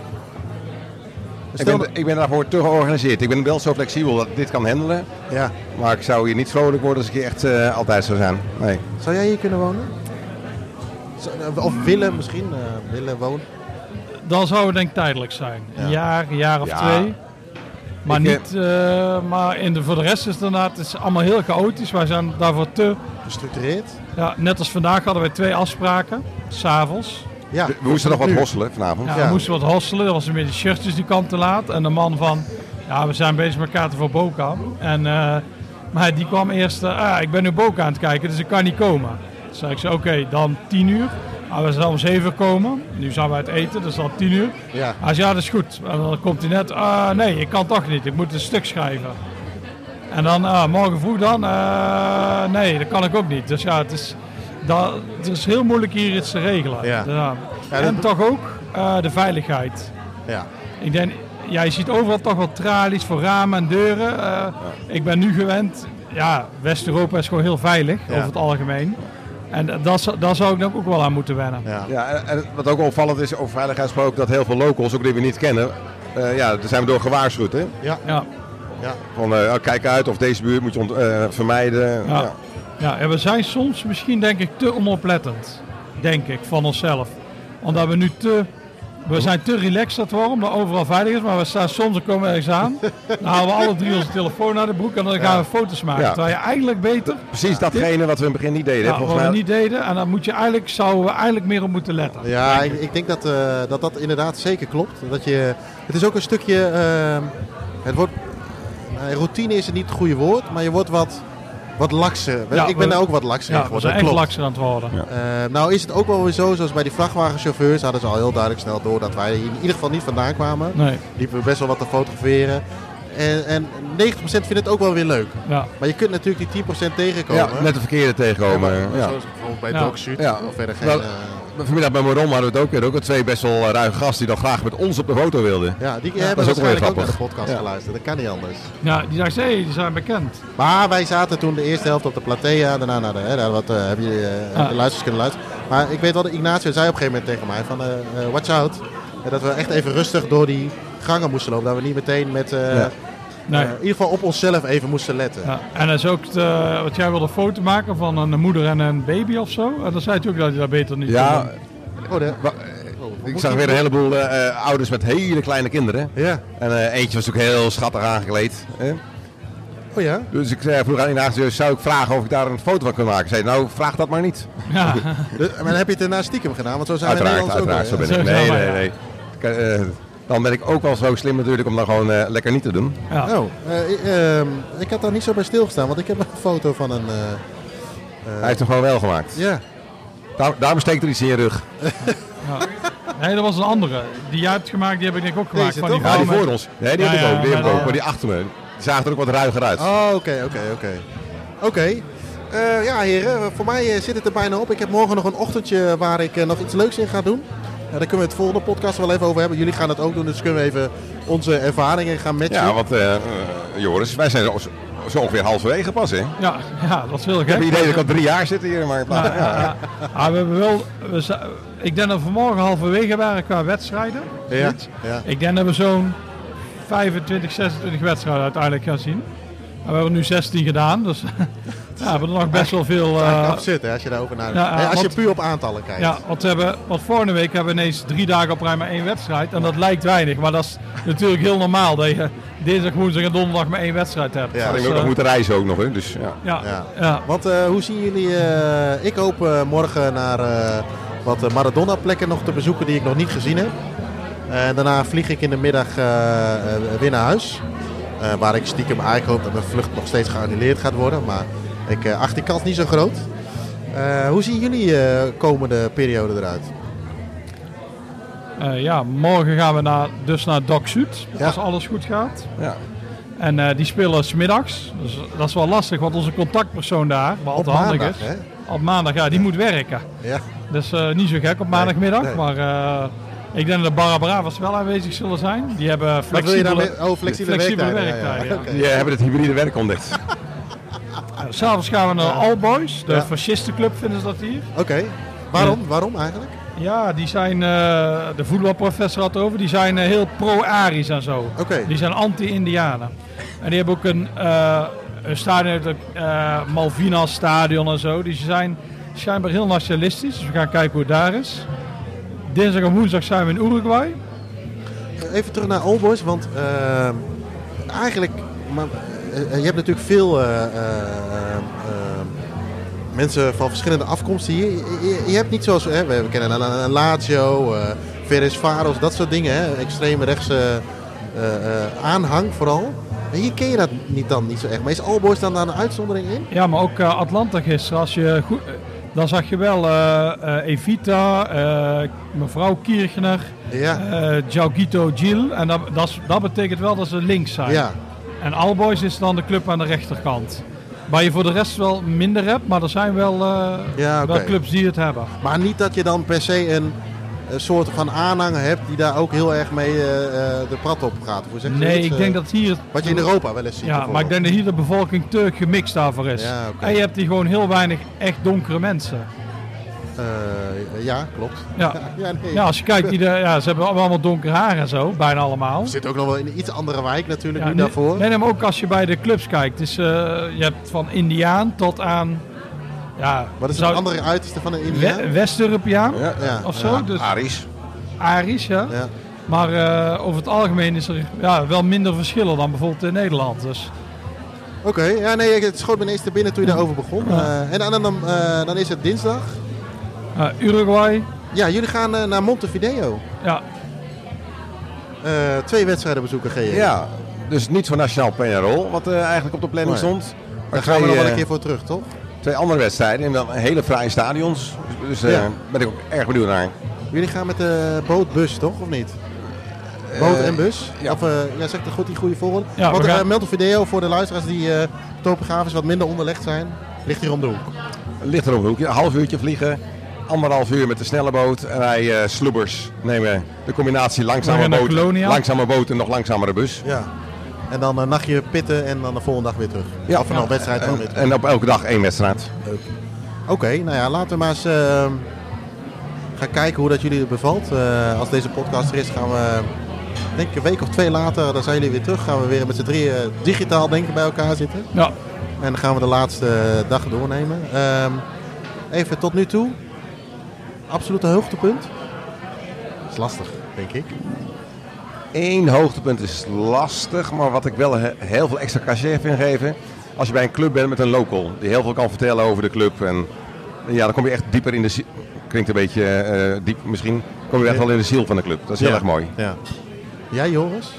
Ik Stel ben, ik ben daarvoor te georganiseerd. Ik ben wel zo flexibel dat ik dit kan handelen. ja. Maar ik zou hier niet vrolijk worden als ik hier echt eh, altijd zou zijn. Nee. Zou jij hier kunnen wonen? Eh, Of willen misschien, eh, willen wonen? Dan zou het denk ik tijdelijk zijn. Een Ja. jaar, een jaar of Ja. twee. Maar, Ik, eh, niet, eh, maar in de, voor de rest is het inderdaad het is allemaal heel chaotisch. Wij zijn daarvoor te... Gestructureerd? Ja, net als vandaag hadden wij twee afspraken, s'avonds. Ja. We moesten nog wat hosselen vanavond. Ja, Ja. We moesten wat hostelen, er was een beetje shirtjes die kant te laat. En de man van, ja, we zijn bezig met kaarten voor Boca. En, eh, maar die kwam eerst, eh, ah, ik ben nu Boca aan het kijken, dus ik kan niet komen. Dus zei ik zo, oké, dan 10 uur. Ah, we om 7 uur komen. Nu zijn we uit eten, dus dan 10 uur. Ja. Hij zei, ja, dat is goed. En dan komt hij net, ah, nee, ik kan toch niet, ik moet een stuk schrijven. En dan, ah, morgen vroeg dan, eh, nee, dat kan ik ook niet. Dus ja, het is, dat, het is heel moeilijk hier iets te regelen. Ja. En dat- toch ook eh, de veiligheid. Ja. Ik denk, ja, je ziet overal toch wel tralies voor ramen en deuren. Eh, Ik ben nu gewend, ja, West-Europa is gewoon heel veilig over het algemeen. En dat, zou- daar zou ik dan ook wel aan moeten wennen. Ja. Ja, en, wat ook opvallend is over veiligheid gesproken, dat heel veel locals, ook die we niet kennen, eh, ja, daar zijn we door gewaarschuwd. Hè? Ja, Ja. Van eh, kijk uit of deze buurt moet je eh, vermijden. Ja. Ja. ja, en we zijn soms misschien denk ik te onoplettend, denk ik, van onszelf. Omdat we nu te, we zijn te relaxed het worden, omdat overal veilig is. Maar we staan soms, dan komen we ergens aan, dan halen we alle drie onze telefoon naar de broek en dan gaan we foto's maken. Ja. Terwijl je eigenlijk beter Precies datgene wat we in het begin niet deden. Ja, wat we niet deden. En dan moet je eigenlijk, zouden we eigenlijk meer op moeten letten. Ja, ik, ik denk dat, eh, dat dat inderdaad zeker klopt. Dat je, het is ook een stukje. ehm, het wordt, eh, routine is het niet het goede woord, maar je wordt wat, wat lakser. Ja, ik ben we- daar ook wat lakser in Ja, we geworden. zijn echt lakser aan het worden. Ja. Eh, nou is het ook wel weer zo, zoals bij die vrachtwagenchauffeurs hadden ze al heel duidelijk snel door dat wij hier in ieder geval niet vandaan kwamen. Nee, Liepen we best wel wat te fotograferen. En, en 90% vindt het ook wel weer leuk. ja. Maar je kunt natuurlijk die 10% tegenkomen. Ja, net de verkeerde tegenkomen. Ja, Ja, Zoals bijvoorbeeld bij Ja. Dogshoot. Ja. Of verder geen... Wel- eh, Vanmiddag bij Moron hadden we het ook weer. Ook al twee best wel eh, ruige gasten die dan graag met ons op de foto wilden. ja, die dat hebben is ook wel waarschijnlijk ook naar de podcast Ja. geluisterd. Dat kan niet anders. ja die dacht, hé, die zijn bekend. Maar wij zaten toen de eerste helft op de platea. Daarna naar de, hè, daar wat, eh, eh, Ja. de luisters kunnen luisteren. Maar ik weet wel, dat Ignacio zei op een gegeven moment tegen mij van... eh, eh, watch out. Dat we echt even rustig door die gangen moesten lopen. Dat we niet meteen met... eh, Ja. Nee. eh, in ieder geval op onszelf even moesten letten. Ja. En dat is ook, de, wat jij wilde een foto maken van een moeder en een baby of zo. En dan zei hij ook dat je dat beter niet kon Ja, doen. Oh, ik zag weer een heleboel eh, eh, ouders met hele kleine kinderen. Ja. En eh, eentje was natuurlijk heel schattig aangekleed. Hè? Oh ja? Dus ik zei vroeg aan Ignacio, zou ik vragen of ik daar een foto van kan maken? Ik zei, nou vraag dat maar niet. Ja. Dus- maar heb je het daarna stiekem gedaan? Want zo zijn we Uiteraard, Nederlands ook uiteraard, zo ben ik. Nee, nee, nee. Ik, eh, dan ben ik ook wel zo slim natuurlijk om dan gewoon eh, lekker niet te doen. Ja. Oh, eh, ik- ehm, ik had daar niet zo bij stilgestaan, want ik heb een foto van een... eh, Hij heeft hem gewoon wel gemaakt. ja, Daar, daarom steekt er iets in je rug. Nee, dat was een andere. Die jij hebt gemaakt, die heb ik denk ik ook gemaakt. Deze van die toch? Ja, die met- voor ons. Nee, die Ja, heb ik ja, ook. Die heb ik maar ook. dan- Maar die achter me, die zagen er ook wat ruiger uit. Oh, oké, oké, oké. Oké. Eh, ja, heren, voor mij eh, zit het er bijna op. Ik heb morgen nog een ochtendje waar ik eh, nog iets leuks in ga doen. Ja, daar kunnen we het volgende podcast wel even over hebben. Jullie gaan het ook doen, dus kunnen we even onze ervaringen gaan matchen. Ja, want eh, Joris, wij zijn zo, zo ongeveer halverwege pas, hè? Ik Ja, ja, dat is heel gek. heb het idee dat ik al drie jaar zit hier, maar... Ja, Ja, ja, ja. Ah, we hebben wel, we ik denk dat we vanmorgen halverwege waren qua wedstrijden. ja, ja. Ik denk dat we zo'n 25, 26 wedstrijden uiteindelijk gaan zien. En we hebben er nu 16 gedaan, dus ja, we hebben er nog best wel veel. Absurd, hè, als je daarover nadenkt. Ja, als je puur op aantallen kijkt. ja, want, we hebben, want vorige week hebben we ineens drie dagen op rij maar één wedstrijd. En dat lijkt weinig, maar dat is natuurlijk heel normaal dat je dinsdag, woensdag en donderdag maar één wedstrijd hebt. Ja, ik Dus, moet nog eh, moeten reizen ook nog, hè? Dus ja. ja, Ja. ja. Want eh, hoe zien jullie... eh, ik hoop eh, morgen naar eh, wat Maradona-plekken nog te bezoeken die ik nog niet gezien heb. En daarna vlieg ik in de middag weer naar huis. Eh, waar ik stiekem eigenlijk hoop dat mijn vlucht nog steeds geannuleerd gaat worden. Maar ik eh, acht die kans niet zo groot. Eh, hoe zien jullie komende periode eruit? Ja, morgen gaan we naar, dus naar Doc Zuid, Ja. als alles goed gaat. ja. En die spelen smiddags. Dus dat is wel lastig, want onze contactpersoon daar, wat altijd handig is, hè? op maandag, ja, die moet werken. Ja. Dus niet zo gek op maandagmiddag, nee. maar ik denk dat de Barabravas wel aanwezig zullen zijn. Die hebben Wat wil je flexibele? Oh, flexibele, flexibele werktijden. Ja. Die eh, hebben het hybride werk ontdekt. Eh, S'avonds gaan we naar All Boys, de Ja. fascistenclub vinden ze dat hier. Oké. Waarom? Waarom eigenlijk? Ja, die zijn, eh, de voetbalprofessor had het over, die zijn eh, heel pro-Arisch en zo. Oké. Die zijn anti-Indianen. En die hebben ook een, eh, een stadion, het eh Malvinas stadion en zo. Die zijn schijnbaar heel nationalistisch, dus we gaan kijken hoe het daar is. Dinsdag en woensdag zijn we in Uruguay. Even terug naar All Boys, want eh, eigenlijk, maar, eh, je hebt natuurlijk veel eh, eh, eh, mensen van verschillende afkomsten hier. Je, hebt niet zoals, hè, we, kennen een, Lazio, eh Veres Varos, dat soort dingen, hè, extreme rechtse eh, eh, aanhang vooral. En hier ken je dat niet dan niet zo echt. Maar is All Boys dan daar een uitzondering in? Ja, maar ook eh, Atlanta gisteren. Als je goed, eh, dan zag je wel eh, eh, Evita, eh, mevrouw Kirchner, Ja, Gil. En dat, dat, betekent wel dat ze links zijn. ja. En Alboys is dan de club aan de rechterkant. Waar je voor de rest wel minder hebt, maar er zijn wel, Ja, wel clubs die het hebben. Maar niet dat je dan per se een een soort van aanhang hebt die daar ook heel erg mee eh, eh, de prat op gaat? Nee, ik Eh, denk dat hier... Wat je in Europa wel eens ziet. Ja, maar ik denk dat hier de bevolking te gemixt daarvoor is. Ja. En je hebt hier gewoon heel weinig echt donkere mensen. Ja, klopt. Ja. ja, nee. Ja, als je kijkt, die de, ja, ze hebben allemaal donker haar en zo, bijna allemaal. Je zit ook nog wel in een iets andere wijk natuurlijk Ja, nu daarvoor. Nee, maar ook als je bij de clubs kijkt. Dus, je hebt van Indiaan tot aan... Ja, Wat is zou- het andere uiterste van een Indiaan? We- West-Europeaan Ja. Ja, of zo. ja. Dus Aries. Arisch, ja. Ja. Maar eh, over het algemeen is er ja, wel minder verschillen dan bijvoorbeeld in Nederland. Dus Oké, ja, nee, het schoot me ineens te binnen toen je daarover begon. Ja. Eh, en dan, dan, eh, dan is het dinsdag. eh, Uruguay, Ja, jullie gaan eh, naar Montevideo. ja, Eh, twee wedstrijden bezoeken ga je. Ja, dus niet voor Nationaal Peñarol, wat eh, eigenlijk op de planning Nee. stond. Daar gaan we nog wel een eh, keer voor terug, toch? Twee andere wedstrijden in wel hele fraaie stadions. Dus daar Ja. ben ik ook erg benieuwd naar. Jullie gaan met de bootbus, toch? Of niet? Boot en bus? ja. Of, eh ja, zeg het goed, die goede volgorde. Ja, Want gaan- eh, Montevideo, voor de luisteraars die eh topografisch wat minder onderlegd zijn, ligt hier om de hoek. Ligt er op een hoekje, een half uurtje vliegen. Anderhalf uur met de snelle boot. En wij eh sloebers nemen de combinatie langzame boot, langzame boot en nog langzamere bus. Ja. En dan een nachtje pitten en dan de volgende dag weer terug. Ja. Of een wedstrijd dan En, weer terug. en op elke dag één wedstrijd. Leuk. Oké, nou ja, laten we maar eens eh, gaan kijken hoe dat jullie het bevalt. Eh, als deze podcast er is, gaan we, denk ik een week of twee later, dan zijn jullie weer terug. Gaan we weer met z'n drieën digitaal denk ik bij elkaar zitten. ja. En dan gaan we de laatste dag doornemen. Ehm, even tot nu toe. Absolute hoogtepunt. Dat is lastig, denk ik. Eén hoogtepunt is lastig, maar wat ik wel he- heel veel extra cachet vind geven. Als je bij een club bent met een local, die heel veel kan vertellen over de club. En ja, dan kom je echt dieper in de ziel. Klinkt een beetje eh, diep misschien. Kom je echt wel in de ziel van de club. Dat is heel Ja. erg mooi. Ja. Jij, Joris?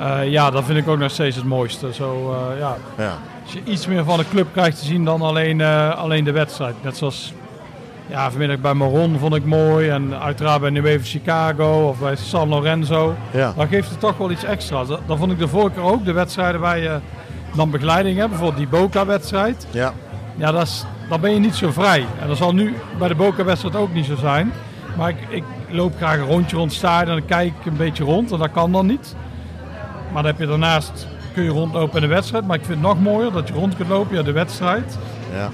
Eh, ja, dat vind ik ook nog steeds het mooiste. Zo, eh, ja. Ja. Als je iets meer van de club krijgt te zien dan alleen, eh, alleen de wedstrijd. Net zoals ja, vanmiddag bij Maron vond ik mooi. En uiteraard bij New Wave Chicago of bij San Lorenzo. Ja. Dan geeft het toch wel iets extra's. Dat, dat vond ik de vorige keer ook. De wedstrijden waar je dan begeleiding hebt. Bijvoorbeeld die Boca-wedstrijd. Ja. Ja, dat is, dan ben je niet zo vrij. En dat zal nu bij de Boca-wedstrijd ook niet zo zijn. Maar ik, ik loop graag een rondje rond stadion en dan kijk ik een beetje rond. En dat kan dan niet. Maar dan heb je daarnaast, kun je rondlopen in de wedstrijd. Maar ik vind het nog mooier dat je rond kunt lopen, ja, de wedstrijd. Ja.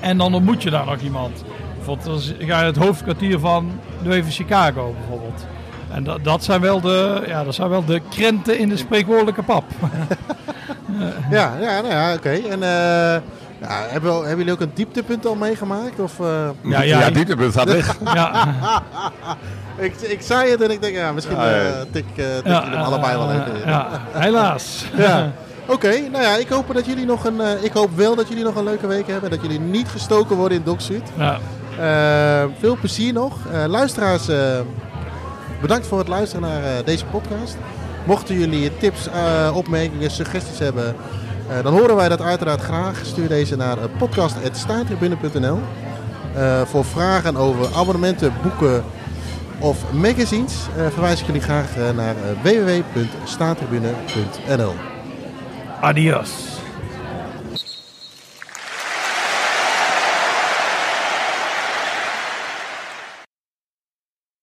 En dan ontmoet je daar nog iemand. Bijvoorbeeld ga je het hoofdkwartier van de even Chicago bijvoorbeeld. En dat, dat, zijn wel de, ja, dat zijn wel de krenten in de spreekwoordelijke pap. Ja, ja, nou ja, oké. En eh, ja, hebben, we- hebben jullie ook een dieptepunt al meegemaakt? Of, eh, Ja, ja, dieptepunt staat weg. ja, ik, ik zei het en ik denk, ja, misschien Ja, ja. eh, tik, eh, tik ja, jullie hem allebei wel eh, even in. ja, helaas. Ja. Oké, nou ja, ik hoop, dat jullie nog een, eh, ik hoop wel dat jullie nog een leuke week hebben. Dat jullie niet gestoken worden in Doc Sud. Ja. Eh, veel plezier nog. Eh, luisteraars, eh, bedankt voor het luisteren naar deze podcast. Mochten jullie tips, opmerkingen, suggesties hebben, dan horen wij dat uiteraard graag. Stuur deze naar podcast.staantribune.nl Eh Voor vragen over abonnementen, boeken of magazines verwijs ik jullie graag naar www.staantribune.nl Adios.